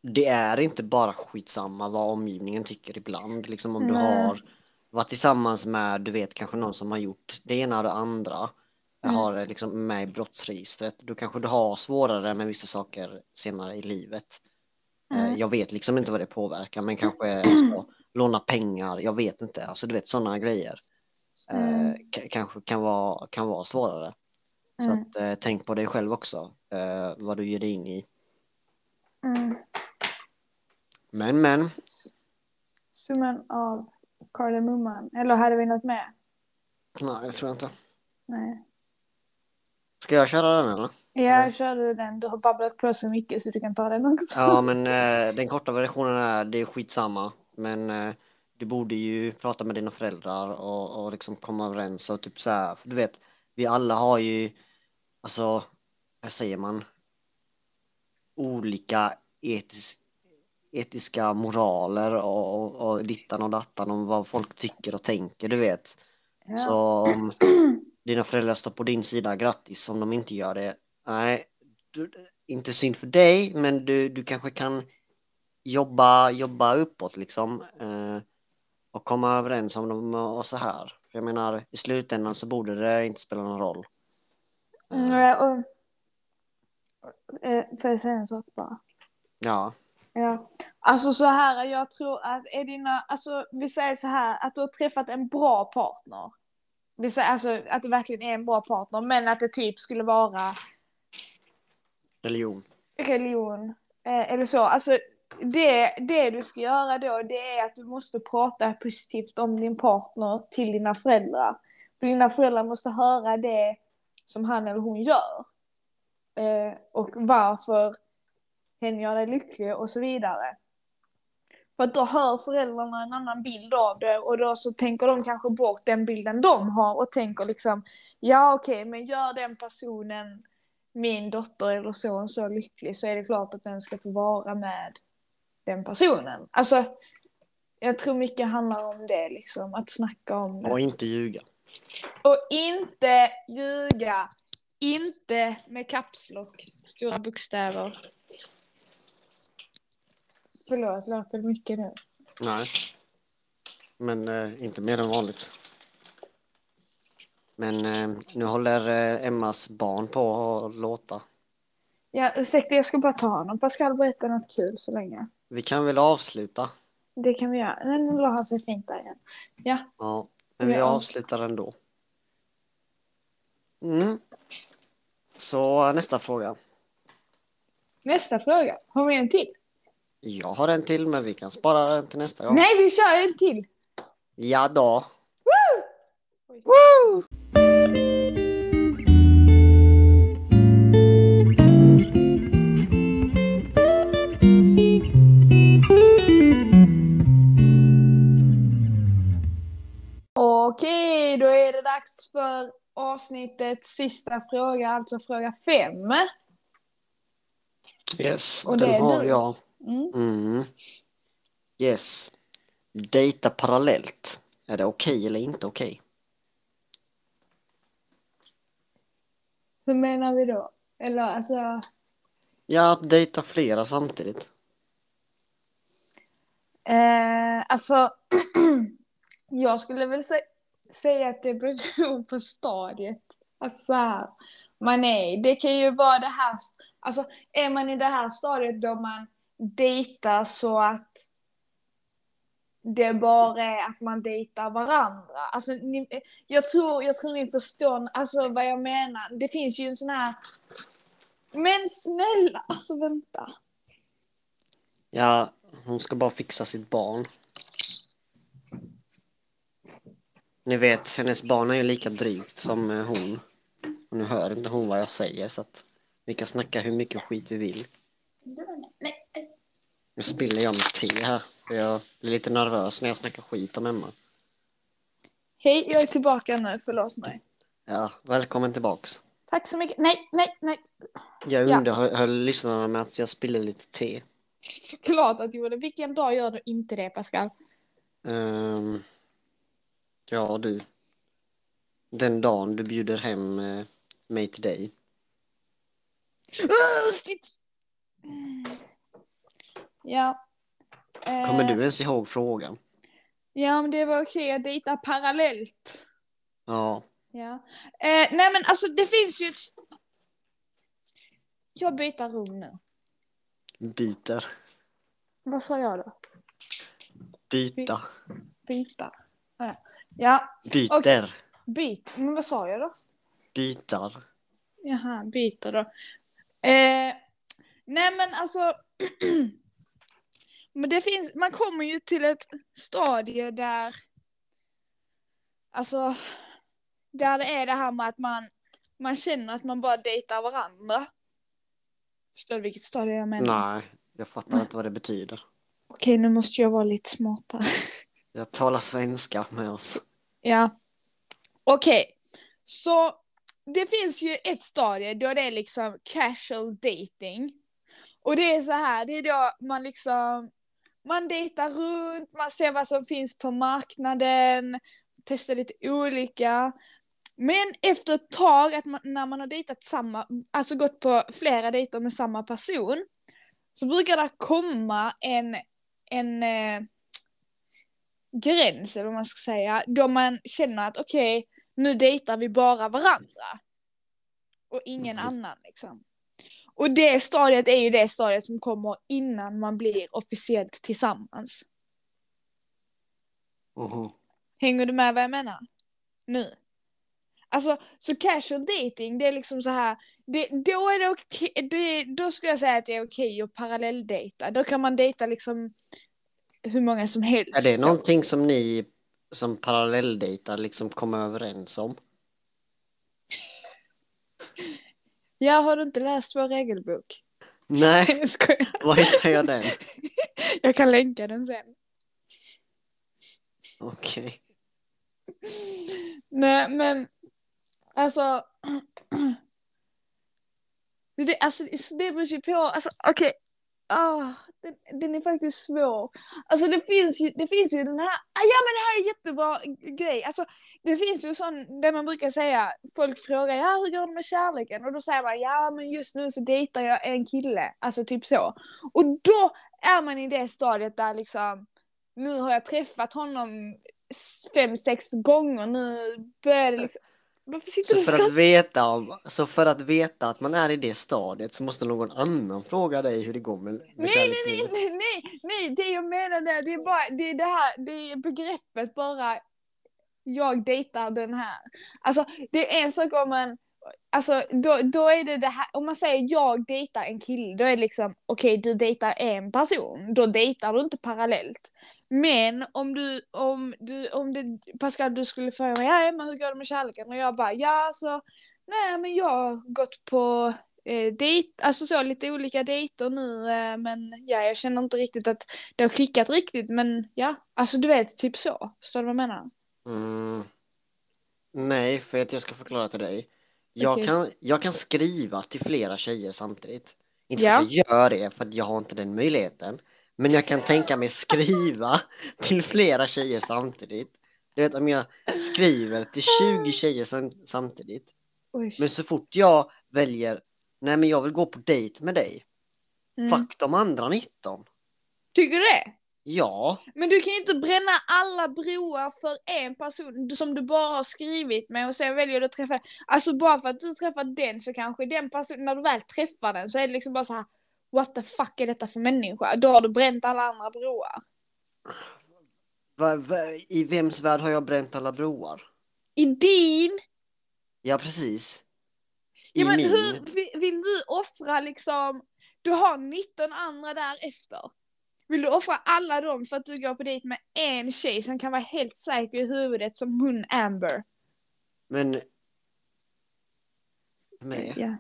det är inte bara skitsamma vad omgivningen tycker ibland. Liksom om du Nej. har varit tillsammans med, du vet, kanske någon som har gjort det ena och det andra. Mm. Har liksom med i brottsregistret. Då kanske du har svårare med vissa saker senare i livet. Eh, Mm. Jag vet liksom inte vad det påverkar, men kanske *clears throat* så, låna pengar, jag vet inte. Alltså du vet sådana grejer. Eh, Mm. kanske kan vara, kan vara svårare. Så Mm. att eh, tänk på dig själv också, vad du ger dig in i. Mm. Men men, Summan av kardemumman. Eller hade vi något mer? nej det tror jag inte. Nej. Ska jag köra den eller? Jag körde den. Du har babblat på så mycket så du kan ta den också. Ja men eh, den korta versionen är, det är skitsamma. Men eh, du borde ju prata med dina föräldrar och, och liksom komma överens och typ så här, för du vet, vi alla har ju, alltså, vad säger man? Olika etis, etiska moraler och, och, och dittan och dattan om vad folk tycker och tänker, du vet. Ja. Så om dina föräldrar står på din sida, grattis. Om de inte gör det, nej, du, inte synd för dig, men du, du kanske kan jobba, jobba uppåt liksom. Eh, och komma överens om dem och så här. För jag menar, i slutändan så borde det inte spela någon roll. Eh, Mm, och, eh, får jag säga en sak bara? ja, Ja. Alltså så här, jag tror att är dina, alltså vi säger så här, att du har träffat en bra partner. Vi säger alltså att det verkligen är en bra partner, men att det typ skulle vara religion. religion eh, eller så. Alltså det, det du ska göra då, det är att du måste prata positivt om din partner till dina föräldrar. För dina föräldrar måste höra det som han eller hon gör. Eh, och varför hen gör dig lycklig och så vidare. För att då hör föräldrarna en annan bild av det och då så tänker de kanske bort den bilden de har och tänker liksom ja okej men gör den personen min dotter eller son så lycklig så är det klart att den ska få vara med den personen. Alltså jag tror mycket handlar om det liksom, att snacka om det. Och inte ljuga. Och inte ljuga. Inte med kapslock, stora bokstäver. Förlåt, låter det mycket nu? Nej. Men eh, inte mer än vanligt. Men eh, nu håller eh, Emmas barn på att låta. Ja, ursäkta, jag ska bara ta honom. Pascal, berätta något kul så länge. Vi kan väl avsluta? Det kan vi göra. Nej, Nu la han sig fint där igen. Ja, Ja, men vi Vi avs- avslutar ändå. Mm. Så nästa fråga. nästa fråga. Har vi en till? Jag har en till men vi kan spara den till nästa gång. Nej, vi kör en till! Ja då. Oj. Woo! Okej, då är det dags för avsnittets sista fråga, alltså fråga fem. Yes, Och den har du. jag. Mm. Mm. Yes. Dejta parallellt. Är det okej eller inte okej? Hur menar vi då? Eller alltså, Ja, att dejta flera samtidigt. eh, alltså *clears throat* jag skulle väl sä- säga att det beror *laughs* på stadiet. Alltså så här, man är, det kan ju vara det här, alltså är man i det här stadiet då man dejtar så att det bara är att man dejtar varandra. Alltså, ni, jag, tror, jag tror ni förstår alltså, vad jag menar. Det finns ju en sån här... Men snälla, alltså vänta. Ja, hon ska bara fixa sitt barn. Ni vet, hennes barn är ju lika drygt som eh, hon. Och nu hör inte hon vad jag säger så att vi kan snacka hur mycket skit vi vill. Nej. Nu spiller jag mitt te här. Jag blir lite nervös när jag snackar skit om Emma. Hej, jag är tillbaka nu, förlåt mig. Ja, välkommen tillbaks. Tack så mycket. Nej, nej, nej. Jag Ja. underhöll lyssnarna med att jag spiller lite te. *laughs* Såklart att du gjorde. Vilken dag gör du inte det, Pascal? Ehm, ja, du. Den dagen du bjuder hem eh, mig till dig. Sitt. Ja. Eh, Kommer du ens ihåg frågan? Ja, men det var okej att dejta parallellt. Ja. Ja. Eh, nej, men alltså det finns ju ett... Jag byter rum nu. Byter. Vad sa jag då? Byta. Byta. Ja. Ja, Byter. byt. Men vad sa jag då? Bytar. Jaha, byter då. Eh, nej men alltså. *clears throat* men det finns, man kommer ju till ett stadie där. Alltså. Där det är det här med att man, man känner att man bara dejtar varandra. Förstår du vilket stadie jag menar? Nej, jag fattar inte vad det betyder. Okej, nu måste jag vara lite smartare. *laughs* Jag talar svenska med oss. Ja. Okej. Så det finns ju ett stadie då det är liksom casual dating. Och det är så här, det är då man liksom man dejtar runt, man ser vad som finns på marknaden, testar lite olika. Men efter ett tag, att man, när man har dejtat samma, alltså gått på flera dejter med samma person, så brukar det komma en, en eh, gräns, eller vad man ska säga, då man känner att okej, nu dejtar vi bara varandra. Och ingen Mhm. annan liksom. Och det stadiet är ju det stadiet som kommer innan man blir officiellt tillsammans. Mhm. Hänger du med vad jag menar? Nu. Alltså, så casual dating, det är liksom så här, det, då är det okej, det, då skulle jag säga att det är okej att parallelldejta. Då kan man dejta liksom hur många som helst. Är det så. någonting som ni som parallelldejtar liksom kommer överens om? *laughs* Ja, har du inte läst vår regelbok? Nej, *laughs* Jag skojar. var hittar jag den? *laughs* Jag kan länka den sen. Okej. Nej, men alltså. *clears throat* Det, alltså, det beror ju på, alltså okej. Ah, den, den är faktiskt svår. Alltså det finns ju, det finns ju den här, ah, ja men det här är en jättebra grej. Alltså det finns ju sån, där man brukar säga, folk frågar, ja hur går det med kärleken? Och då säger man, ja men just nu så dejtar jag en kille. Alltså typ så. Och då är man i det stadiet där liksom, nu har jag träffat honom fem, sex gånger, nu börjar det liksom, varför sitter Så för att veta om, så för att veta att man är i det stadiet så måste någon annan fråga dig hur det går med, med Nej, nej, nej, nej, nej, det jag menar där, det är bara, det är det här, det är begreppet bara, jag dejtar den här. Alltså, det är en sak om man, alltså då, då är det det här, om man säger jag dejtar en kille, då är det liksom okej okay, du dejtar en person, då dejtar du inte parallellt. Men om du, om du, om det, Pascal du skulle fråga mig, ja men hur går det med kärleken? Och jag bara, ja alltså, nej men jag har gått på eh, dejt, alltså så lite olika dejter nu eh, men ja jag känner inte riktigt att det har klickat riktigt men ja, alltså du vet typ så, förstår du vad jag menar? Mm. Nej, för att jag ska förklara till dig. Jag, Okej. kan, jag kan skriva till flera tjejer samtidigt. Inte Ja. för att jag gör det, för att jag har inte den möjligheten. Men jag kan tänka mig skriva *laughs* till flera tjejer samtidigt. Du vet om jag skriver till 20 tjejer sam- samtidigt. Oj. Men så fort jag väljer, nej men jag vill gå på dejt med dig. Mm. Fuck de andra 19. Tycker du det? Ja, Men du kan ju inte bränna alla broar för en person som du bara har skrivit med och sen väljer du att träffa Alltså bara för att du träffar den så kanske den personen, när du väl träffar den så är det liksom bara så här. What the fuck är detta för människa? Då har du bränt alla andra broar. va, va, i vems värld har jag bränt alla broar? I din? Ja, precis. I Ja men min. hur, vill, vill du offra liksom, du har 19 andra därefter. Vill du offra alla dem för att du går på dejt med en tjej som kan vara helt säker i huvudet som hon Amber? Men... Vem är det? Ja.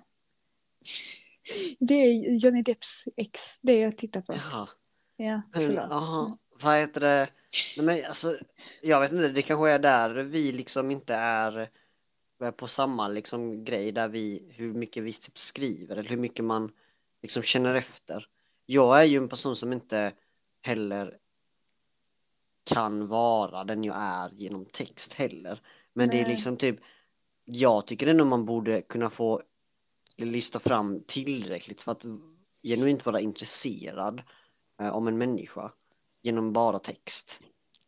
Det är Johnny Depps ex, det jag tittar på. Jaha. Ja, Men, förlåt. aha, vad heter det? Nej, men alltså, jag vet inte, det kanske är där vi liksom inte är är på samma liksom grej där vi, hur mycket vi typ skriver eller hur mycket man liksom känner efter. Jag är ju en person som inte heller kan vara den jag är genom text heller. Men det är Nej. liksom typ, jag tycker ändå man borde kunna få lista fram tillräckligt för att genuint vara intresserad eh, om en människa genom bara text.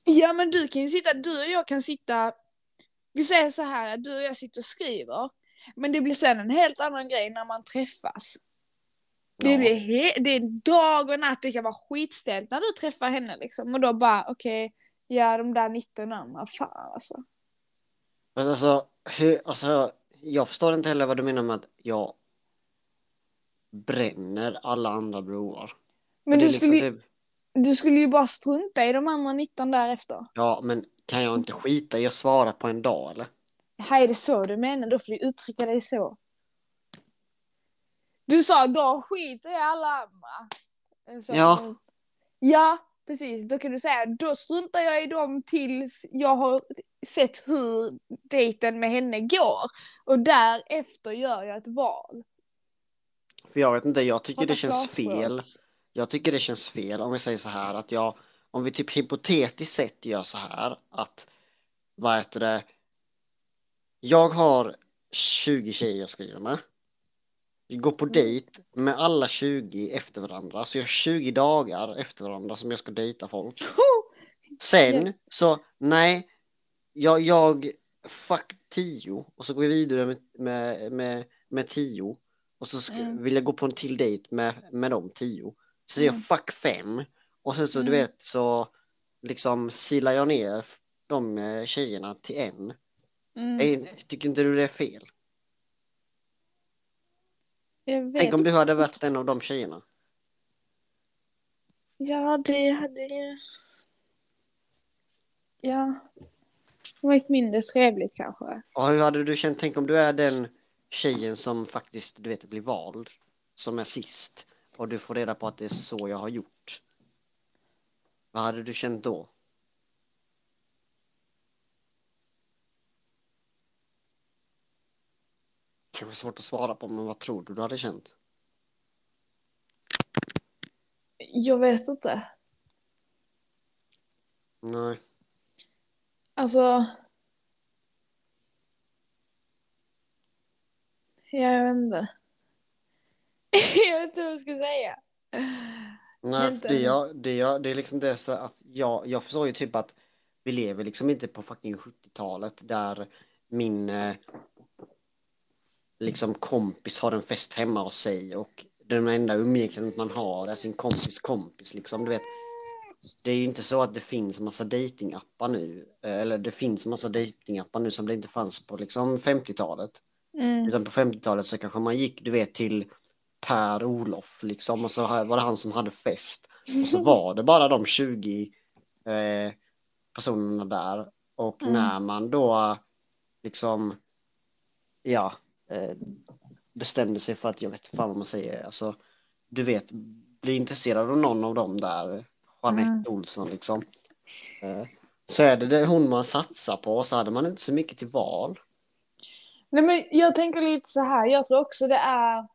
Ja men du kan ju sitta, du och jag kan sitta, vi säger så här, du och jag sitter och skriver. Men det blir sen en helt annan grej när man träffas. Det, Ja. blir he- det är dag och natt, det kan vara skitställt när du träffar henne liksom. Och då bara okej, ja de där 19 andra, fan alltså. Men alltså, hur, alltså, jag förstår inte heller vad du menar med att jag bränner alla andra broar. Men du, liksom skulle, typ, du skulle ju bara strunta i de andra 19 därefter. ja, men kan jag inte skita i att svara på en dag eller? Här är det så du menar, då får du uttrycka dig så. Du sa då skiter i alla andra. Så, Ja. Ja, precis. Då kan du säga, då struntar jag i dem tills jag har sett hur dejten med henne går. Och därefter gör jag ett val. För jag vet inte, jag tycker det känns fel. Jag tycker det känns fel om vi säger så här att jag, om vi typ hypotetiskt sett gör så här att, vad heter det, jag har 20 tjejer jag skriver med. Går på Mm. dejt med alla 20 efter varandra, så jag har 20 dagar efter varandra som jag ska dejta folk. *laughs* Sen så, nej, jag, jag fuck 10 och så går vi vidare med, med, med, med 10 och så ska, Mm. vill jag gå på en till dejt med, med de 10. Så Mm. jag fuck 5 och sen så du Mm. vet så liksom silar jag ner de eh, tjejerna till en. Mm. Tycker inte du det är fel? Tänk om du hade varit en av de tjejerna. Ja, det hade ju... Ja. Varit mindre trevligt kanske. Och hur hade du känt, tänk om du är den tjejen som faktiskt, du vet, blir vald, som är sist, och du får reda på att det är så jag har gjort. Vad hade du känt då? Kanske svårt att svara på, men vad tror du du hade känt? Jag vet inte. Nej. Alltså... Ja, jag vet inte. *laughs* jag vet inte vad jag ska säga. Nej, Inte det, jag, det, jag, det är liksom det så att jag, jag förstår ju typ att vi lever liksom inte på fucking 70-talet där min eh, liksom kompis har en fest hemma hos sig och den enda umgänget man har är sin kompis kompis liksom, du vet. Det är ju inte så att det finns massa datingappar nu, eh, eller det finns massa datingappar nu som det inte fanns på liksom 50-talet. Mm. Utan på 50-talet så kanske man gick, du vet, till Per-Olof liksom och så var det han som hade fest. Och så var det bara de 20 eh, personerna där. Och Mm. när man då liksom, ja, bestämde sig för att, jag vet fan vad man säger, alltså, du vet, bli intresserad av någon av dem där, Jeanette Mm. Olsson liksom. Eh, så är det det hon man satsar på, så hade man inte så mycket till val. Nej men jag tänker lite så här, jag tror också det är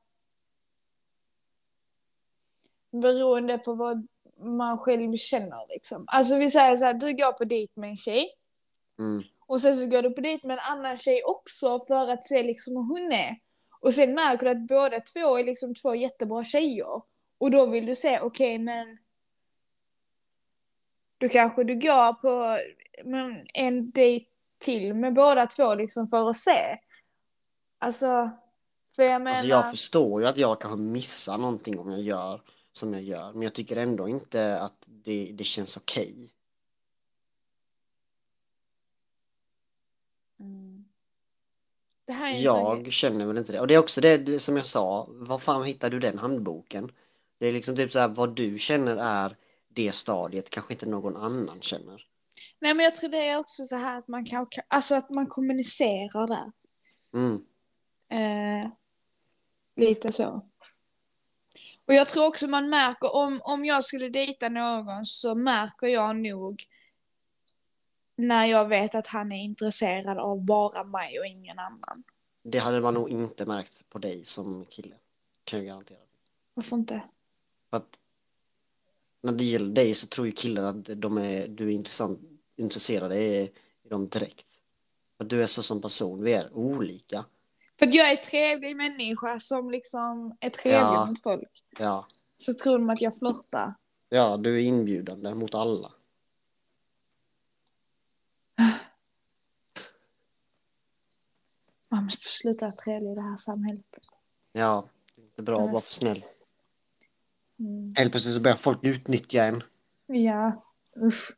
beroende på vad man själv känner liksom. Alltså vi säger så här, du går på dejt med en tjej Mm. Och sen så går du på dejt med en annan tjej också för att se liksom hur hon är. Och sen märker du att båda två är liksom två jättebra tjejer. Och då vill du se, okej men då kanske du går på men, en dejt till med båda två liksom för att se. Alltså, för jag menar... Alltså jag förstår ju att jag kanske missar någonting om jag gör som jag gör, men jag tycker ändå inte att det, det känns okej. Mm. Det här är en sån. Jag känner väl inte det. Och det är också det, det som jag sa, var fan hittar du den handboken? Det är liksom typ så här, vad du känner är det stadiet, kanske inte någon annan känner. Nej men jag tror det är också så här att man kan, alltså att man kommunicerar där. Mm. Eh, lite så. Och jag tror också man märker, om, om jag skulle dejta någon så märker jag nog när jag vet att han är intresserad av bara mig och ingen annan. Det hade man nog inte märkt på dig som kille, kan jag garantera. Varför inte? För att när det gäller dig så tror ju killar att de är, du är intressant, intresserad i, i dem direkt. För att du är så som person, vi är olika. För att jag är trevlig människa som liksom är trevlig Ja. mot folk. Ja, Så tror de att jag flörtar. ja du är inbjudande mot alla. Man måste sluta vara trevlig i det här samhället. Ja, det är inte bra att vara för snäll. Mm. Helt plötsligt så börjar folk utnyttja en. Ja, usch.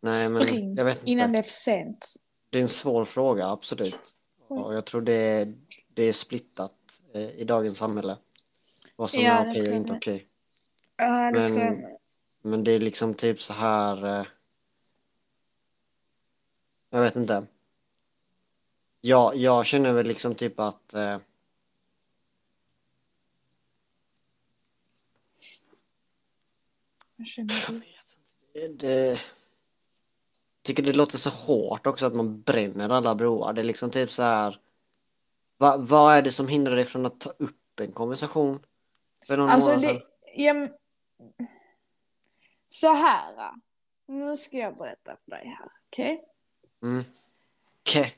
Nej, men Spring jag vet inte. innan det är för sent. Det är en svår fråga, absolut. Och jag tror det är, det är splittat eh, i dagens samhälle. Vad som Ja, är okej och inte okej. Ja, det Men- tror jag med. Men det är liksom typ så här. Eh, jag vet inte. Ja, jag känner väl liksom typ att. Eh, Jag känner det. det, det, tycker det låter så hårt också att man bränner alla broar. Det är liksom typ så här. Va, vad är det som hindrar dig från att ta upp en konversation? För någon Alltså det, ja, så här. Nu ska jag berätta för dig här, okej? Mm. Okej.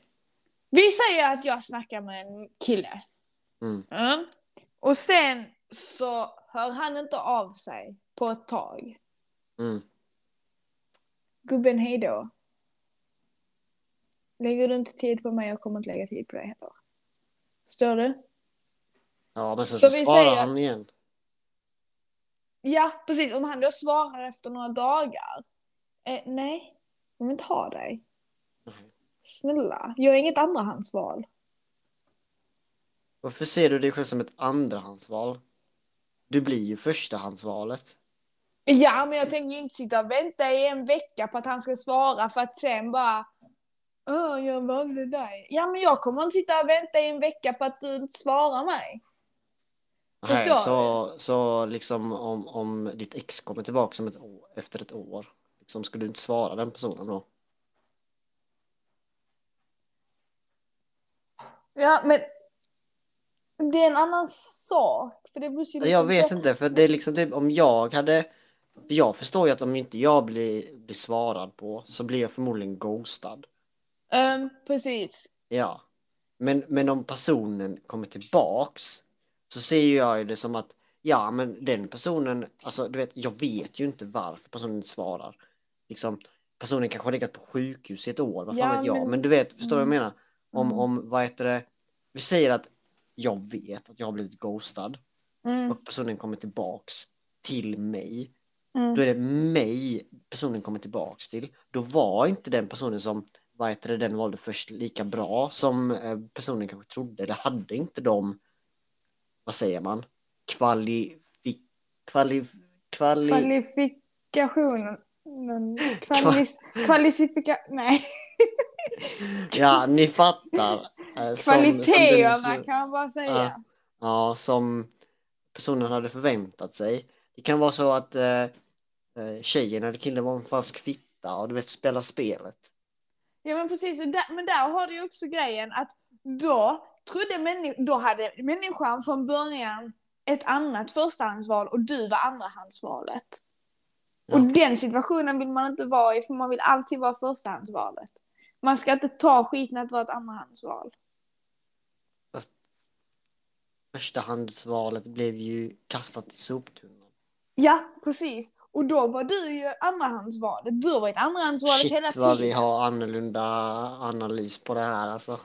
Vi säger att jag snackar med en kille. Mm. Mm. Och sen så hör han inte av sig på ett tag. Mm. Gubben, hej då. Lägger du inte tid på mig, jag kommer inte lägga tid på dig heller. Förstår du? Ja, men sen Så så, vi svarar säger- han igen. Ja, precis. Om han då svarar efter några dagar. Eh, nej, jag vill inte ha dig. Snälla, jag är inget andrahandsval. Varför ser du dig själv som ett andrahandsval? Du blir ju förstahandsvalet. Ja, men jag tänker ju inte sitta och vänta i en vecka på att han ska svara för att sen bara Åh, jag valde dig. Ja, men jag kommer inte sitta och vänta i en vecka på att du inte svarar mig. Nej, så, så liksom om, om ditt ex kommer tillbaka som ett år, efter ett år, liksom, ska du inte svara den personen då? Ja, men det är en annan sak. För det beror liksom Jag vet inte, för det är liksom typ om jag hade... Jag förstår ju att om inte jag blir, blir svarad på så blir jag förmodligen ghostad. Ehm, precis. Ja. Men, men om personen kommer tillbaks så ser jag ju det som att ja men den personen, alltså du vet jag vet ju inte varför personen inte svarar. Liksom, personen kanske har legat på sjukhus i ett år, vad fan Ja, vet jag. Men, men- du vet, förstår du vad jag menar? Om, Mm. om, vad heter det, vi säger att jag vet att jag har blivit ghostad Mm, och personen kommer tillbaks till mig. mm. Då är det mig personen kommer tillbaks till. Då var inte den personen som vad heter det, den valde först lika bra som eh, personen kanske trodde. Det hade inte de, vad säger man, kvali... Kvali... Kvali... Kvalifikationen. Kvalis, kvalifika... Nej. Ja, ni fattar. eh, som- som den- Kvaliteterna kan man bara säga. Ja. Ja, som personen hade förväntat sig. Det kan vara så att eh, eh, tjejen eller killen var en falsk fitta och du vet spela spelet. Ja men precis, där, men där har du också grejen att då trodde människan, då hade människan från början ett annat förstahandsval och du var andrahandsvalet. Ja. Och den situationen vill man inte vara i för man vill alltid vara förstahandsvalet. Man ska inte ta skiten att vara ett andrahandsval. Förstahandsvalet blev ju kastat i soptunnan. Ja, precis. Och då var du ju andrahandsvalet. Du har varit andrahandsvalet Shit hela vad vi tiden. har annorlunda analys på det här alltså.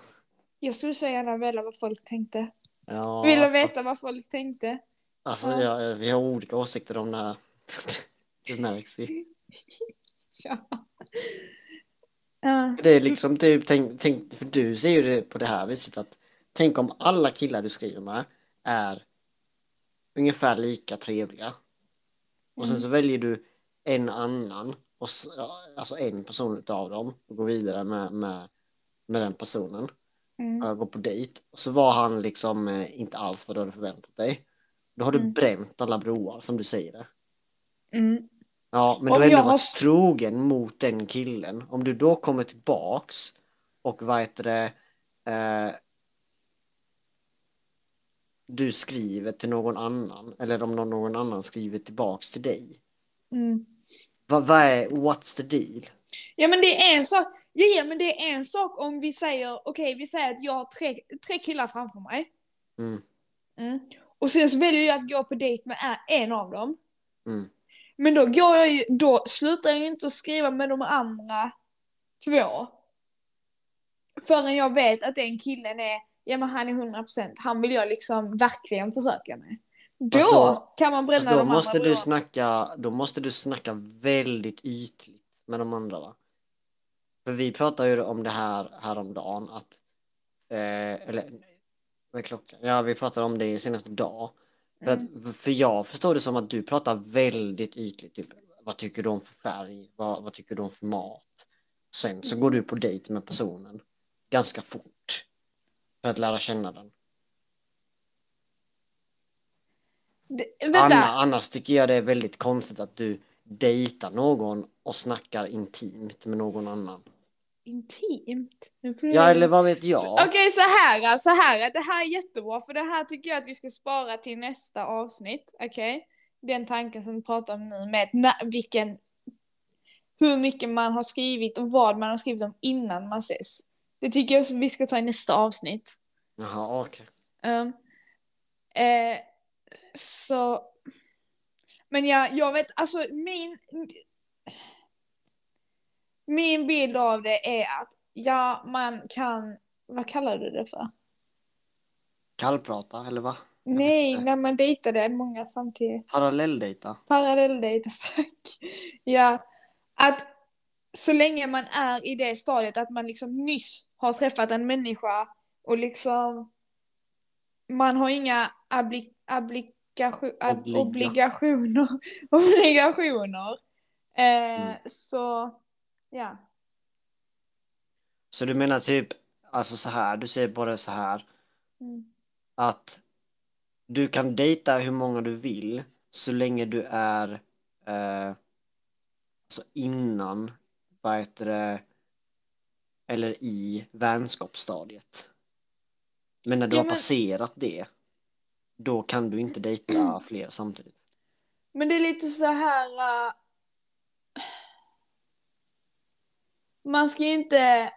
Jag skulle så gärna vilja vad folk tänkte. Ja, Vill alltså, veta vad folk tänkte. Alltså, Ja. ja, vi har olika åsikter om det här. *laughs* det märks ju. *laughs* Ja. Ja. Det är liksom typ, tänk, tänk, för du ser ju det på det här viset att tänk om alla killar du skriver med är ungefär lika trevliga. Och sen Mm. så väljer du en annan, och, alltså en person utav dem och går vidare med, med, med den personen. Mm. går på dejt. Och så var han liksom eh, inte alls vad du hade förväntat dig. Då har du Mm. bränt alla broar som du säger det. Mm. Ja, men Om du har ändå har- varit trogen mot den killen. Om du då kommer tillbaks och vad heter det, eh, du skriver till någon annan eller om någon, någon annan skriver tillbaks till dig. Mm. Vad, vad är, what's the deal? Ja men det är en sak, ja, ja men det är en sak om vi säger, okej vi säger att jag har tre, tre killar framför mig. Mm, Mm. Och sen så väljer jag att gå på dejt med en av dem. Men då går jag ju, då slutar jag ju inte att skriva med de andra två. Förrän jag vet att den killen är, ja men han är 100%, han vill jag liksom verkligen försöka med. Då, då- kan man bränna då de måste andra du broarna. snacka, då måste du snacka väldigt ytligt med de andra va? För vi pratade ju om det här häromdagen att, eh, eller vad är klockan? Ja, vi pratade om det senaste dag. För, Mm. att, för jag förstår det som att du pratar väldigt ytligt, typ vad tycker du om för färg? Vad, vad tycker du om för mat? Sen så går du på dejt med personen ganska fort för att lära känna den. Det, vänta, Anna, annars tycker jag det är väldigt konstigt att du dejtar någon och snackar intimt med någon annan. Intimt. Ja, eller vad vet jag? Okej, så här, så här. Det här är jättebra, för det här tycker jag att vi ska spara till nästa avsnitt. Okej? Den tanken som vi pratar om nu med vilken, hur mycket man har skrivit och vad man har skrivit om innan man ses. Det tycker jag vi ska ta i nästa avsnitt. Jaha, okej. Um, eh, så... Men jag, jag vet, alltså min... Min bild av det är att, ja, man kan... Vad kallar du det för? Kallprata, eller va? Nej, när man dejtade många samtidigt. Parallelldejta? Parallelldejt, tack. *laughs* Ja, att så länge man är i det stadiet att man liksom nyss har träffat en människa och liksom man har inga abli, ablikation, ab, Obliga. obligationer, *laughs* obligationer. Eh, Mm. Så, ja. Så du menar typ, alltså så här, du säger bara så här, Mm. att du kan dejta hur många du vill så länge du är eh, alltså innan, vad heter det, eller i vänskapsstadiet. Men när du Ja, har men- passerat det, då kan du inte dejta *clears throat* fler samtidigt. Men det är lite så här... äh, man ska ju inte...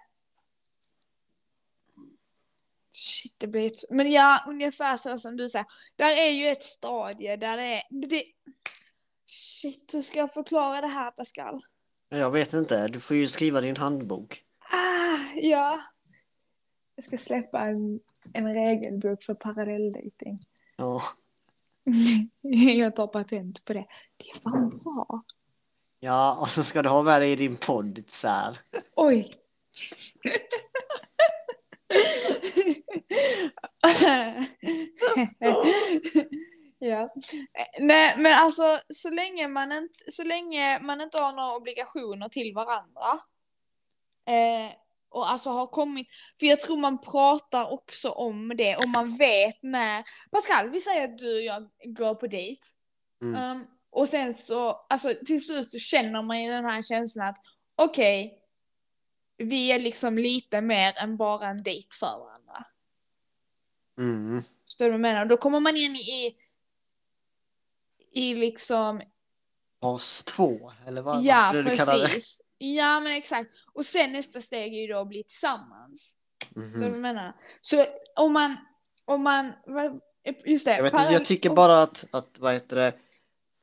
Shit, det blir ett... Men ja, ungefär så som du säger. Där är ju ett stadie där det är... Det... Shit, hur ska jag förklara det här Pascal? Jag vet inte, du får ju skriva din handbok. Ah, ja. Jag ska släppa en, en regelbok för parallelldejting. Ja. *laughs* jag tar patent på det. Det är fan bra. Ja, och så ska du ha med dig i din podd så här. Oj. *laughs* ja. Nej men alltså så länge man inte, så länge man inte har några obligationer till varandra. Eh, och alltså har kommit, för jag tror man pratar också om det och man vet när, Pascal vi säger att du och jag går på dejt. Mm. Um, och sen så, alltså till slut så känner man ju den här känslan att okej, okay, vi är liksom lite mer än bara en dejt för varandra. Mm. Förstår du vad jag menar? Då kommer man in i, i liksom... Fas två, eller vad, ja, vad du kalla det? precis. Ja, men exakt. Och sen nästa steg är ju då att bli tillsammans. Mhm. Förstår du vad jag menar? Så om man, om man, just det. Jag, vet, parallell- jag tycker bara att, att vad heter det,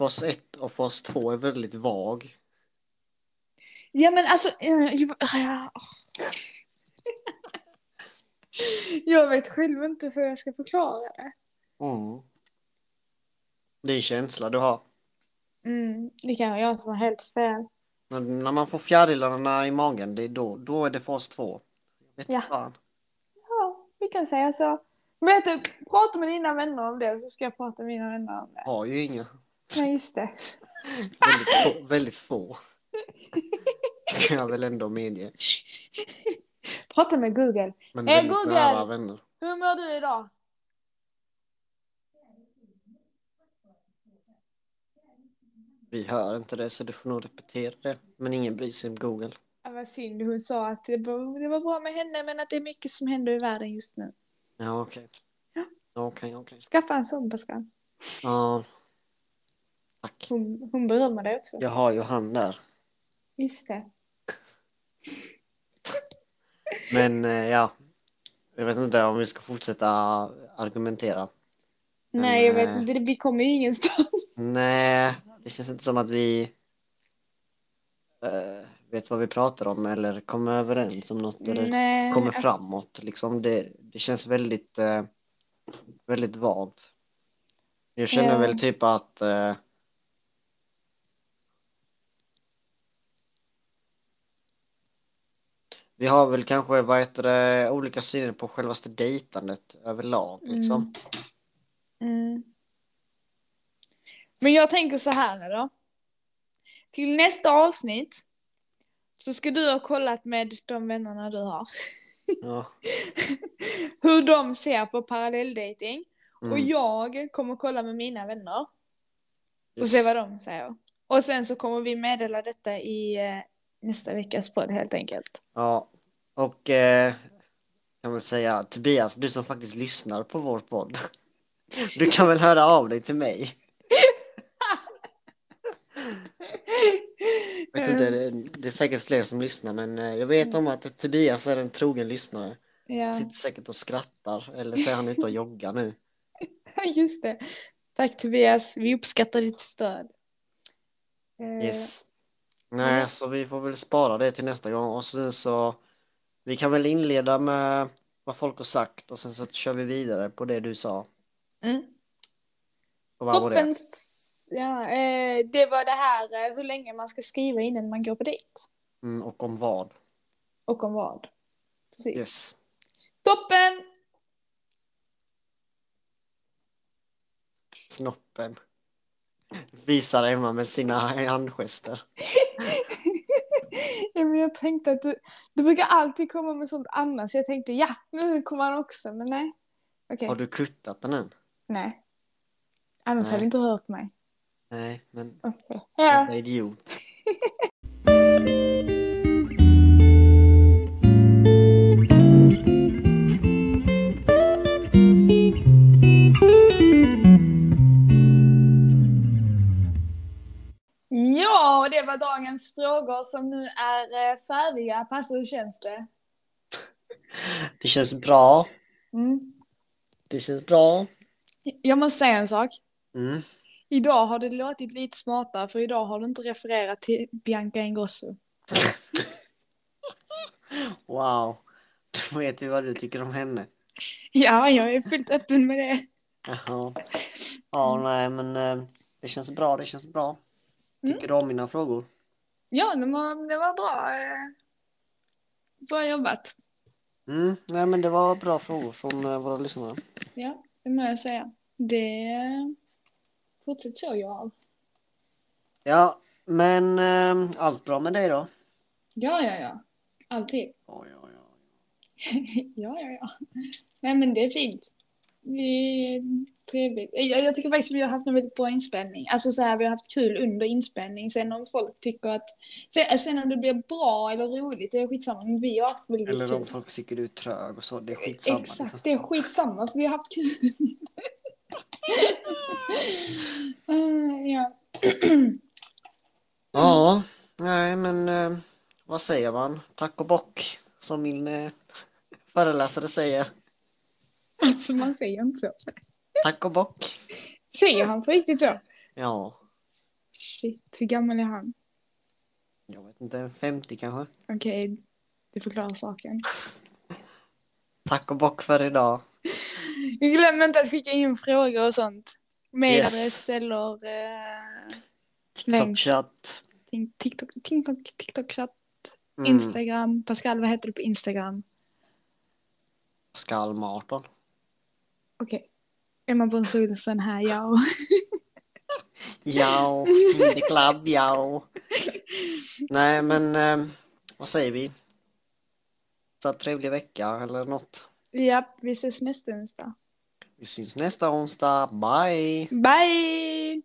fas 1 och fas 2 är väldigt vag. Ja men alltså, eh, jag, ja. jag vet själv inte hur jag ska förklara det. Mm. Det är en känsla du har. Mm, det kan jag som har helt fel. När, när man får fjärilarna i magen, det är då, då är det fas 2. Jag vet Ja. fan. Ja, vi kan säga så. Vet du, prata med dina vänner om det så ska jag prata med mina vänner om det. Har ju inga. Nej, just det. *laughs* Väldigt få. Väldigt få. Ska jag väl ändå medge. Prata med Google. Men Hey, Google! vänner. Hur mår du idag? Vi hör inte det så du får nog repetera det. Men ingen bryr sig om Google. Ja, vad synd, hon sa att det var, det var bra med henne men att det är mycket som händer i världen just nu. Ja okej. Ja. Okej okej. Skaffa en sån Pascal. Ja. Tack. Hon, hon berömmer dig också. Jag har ju han där. Just det. Men eh, ja. Jag vet inte om vi ska fortsätta argumentera. Nej, jag vet Nej. inte. Vi kommer ju ingenstans. Nej, det känns inte som att vi eh, vet vad vi pratar om eller kommer överens om något eller Nej, kommer alltså- framåt. Liksom det, det känns väldigt, eh, väldigt vagt. Jag känner Ja. väl typ att eh, vi har väl kanske vad heter det, olika syner på självaste dejtandet överlag. Liksom. Mm. Men jag tänker så här då. Till nästa avsnitt så ska du ha kollat med de vännerna du har. Ja. *laughs* Hur de ser på parallelldating. Och Mm. jag kommer kolla med mina vänner. Och Yes. se vad de säger. Och sen så kommer vi meddela detta i eh, nästa veckas podd helt enkelt. Ja, och eh, kan väl säga Tobias, du som faktiskt lyssnar på vår podd. Du kan väl höra av dig till mig. Jag vet inte, det, är säkert fler som lyssnar men eh, jag vet om att Tobias är en trogen lyssnare. Ja, Sitter säkert och skrattar eller så är han ute och joggar nu. *laughs* just det. Tack Tobias, vi uppskattar ditt stöd. Eh, Yes. Nej, så vi får väl spara det till nästa gång och sen så vi kan väl inleda med vad folk har sagt och sen så kör vi vidare på det du sa. Mm. Och vad var det? Toppens, ja, eh, det var det här eh, hur länge man ska skriva innan man går på dejt. Mm, och om vad? Och om vad. Precis. Yes. Toppen! Snoppen. Visar Emma med sina handgester. *laughs* *laughs* ja, men jag tänkte att du, du brukar alltid komma med sånt annars. Jag tänkte ja, nu kommer han också, men nej. Okej, Har du kuttat den än? nej. Annars Nej. hade du inte hört mig. Nej, men Okej. Ja. idiot. *laughs* det var dagens frågor som nu är eh, färdiga. Passa, hur känns det? Det känns bra. Mm. Det känns bra. Jag måste säga en sak. Mm. Idag har det låtit lite smartare för idag har du inte refererat till Bianca Ingrosso. *laughs* Wow. Då vet vi vad du tycker om henne. Ja, jag är fullt öppen med det. Jaha. Ja, nej, men eh, det känns bra. Det känns bra. Mm. Tycker du om mina frågor? Ja, det var, det var bra. bra jobbat. Mm, nej men det var bra frågor från eh, våra lyssnare. Ja, det må jag säga. Det... Fortsätt så, Johan. Ja, men eh, allt bra med dig då? Ja, ja, ja. Alltid. Ja, ja, ja. ja, *laughs* ja, ja. Nej, men det är fint. Är trevligt. Jag, jag tycker faktiskt att vi har haft en väldigt bra inspelning. Alltså så här, vi har haft kul under inspelning. Sen om folk tycker att... Sen, sen om det blir bra eller roligt, det är skitsamma. Men vi har haft väldigt Eller kul. om folk tycker du är trög och så, det är skitsamma. liksom. Exakt, det är skitsamma för vi har haft kul. *laughs* Ah, ja. Ja, nej men eh, vad säger man? Tack och bock, som min eh, föreläsare säger. Alltså man säger inte så. Tack och bock. Säger han på riktigt så? Ja, Shit, hur gammal är han? jag vet inte, 50 kanske. Okej, det förklarar saken. Tack och bock för idag. Glöm inte att skicka in frågor och sånt. Mailadress eller eh, TikTok-chatt. TikTok, TikTok, TikTok-chatt, Mm, Instagram. Pascal, vad heter du på Instagram? Pascal Marton. Okej. Emma Bonus Olsson här, ja. Ja, in the club, ja. Nej men, eh, vad säger vi? Så trevlig vecka eller något. Japp, vi ses nästa onsdag. Vi syns nästa onsdag. Bye! Bye!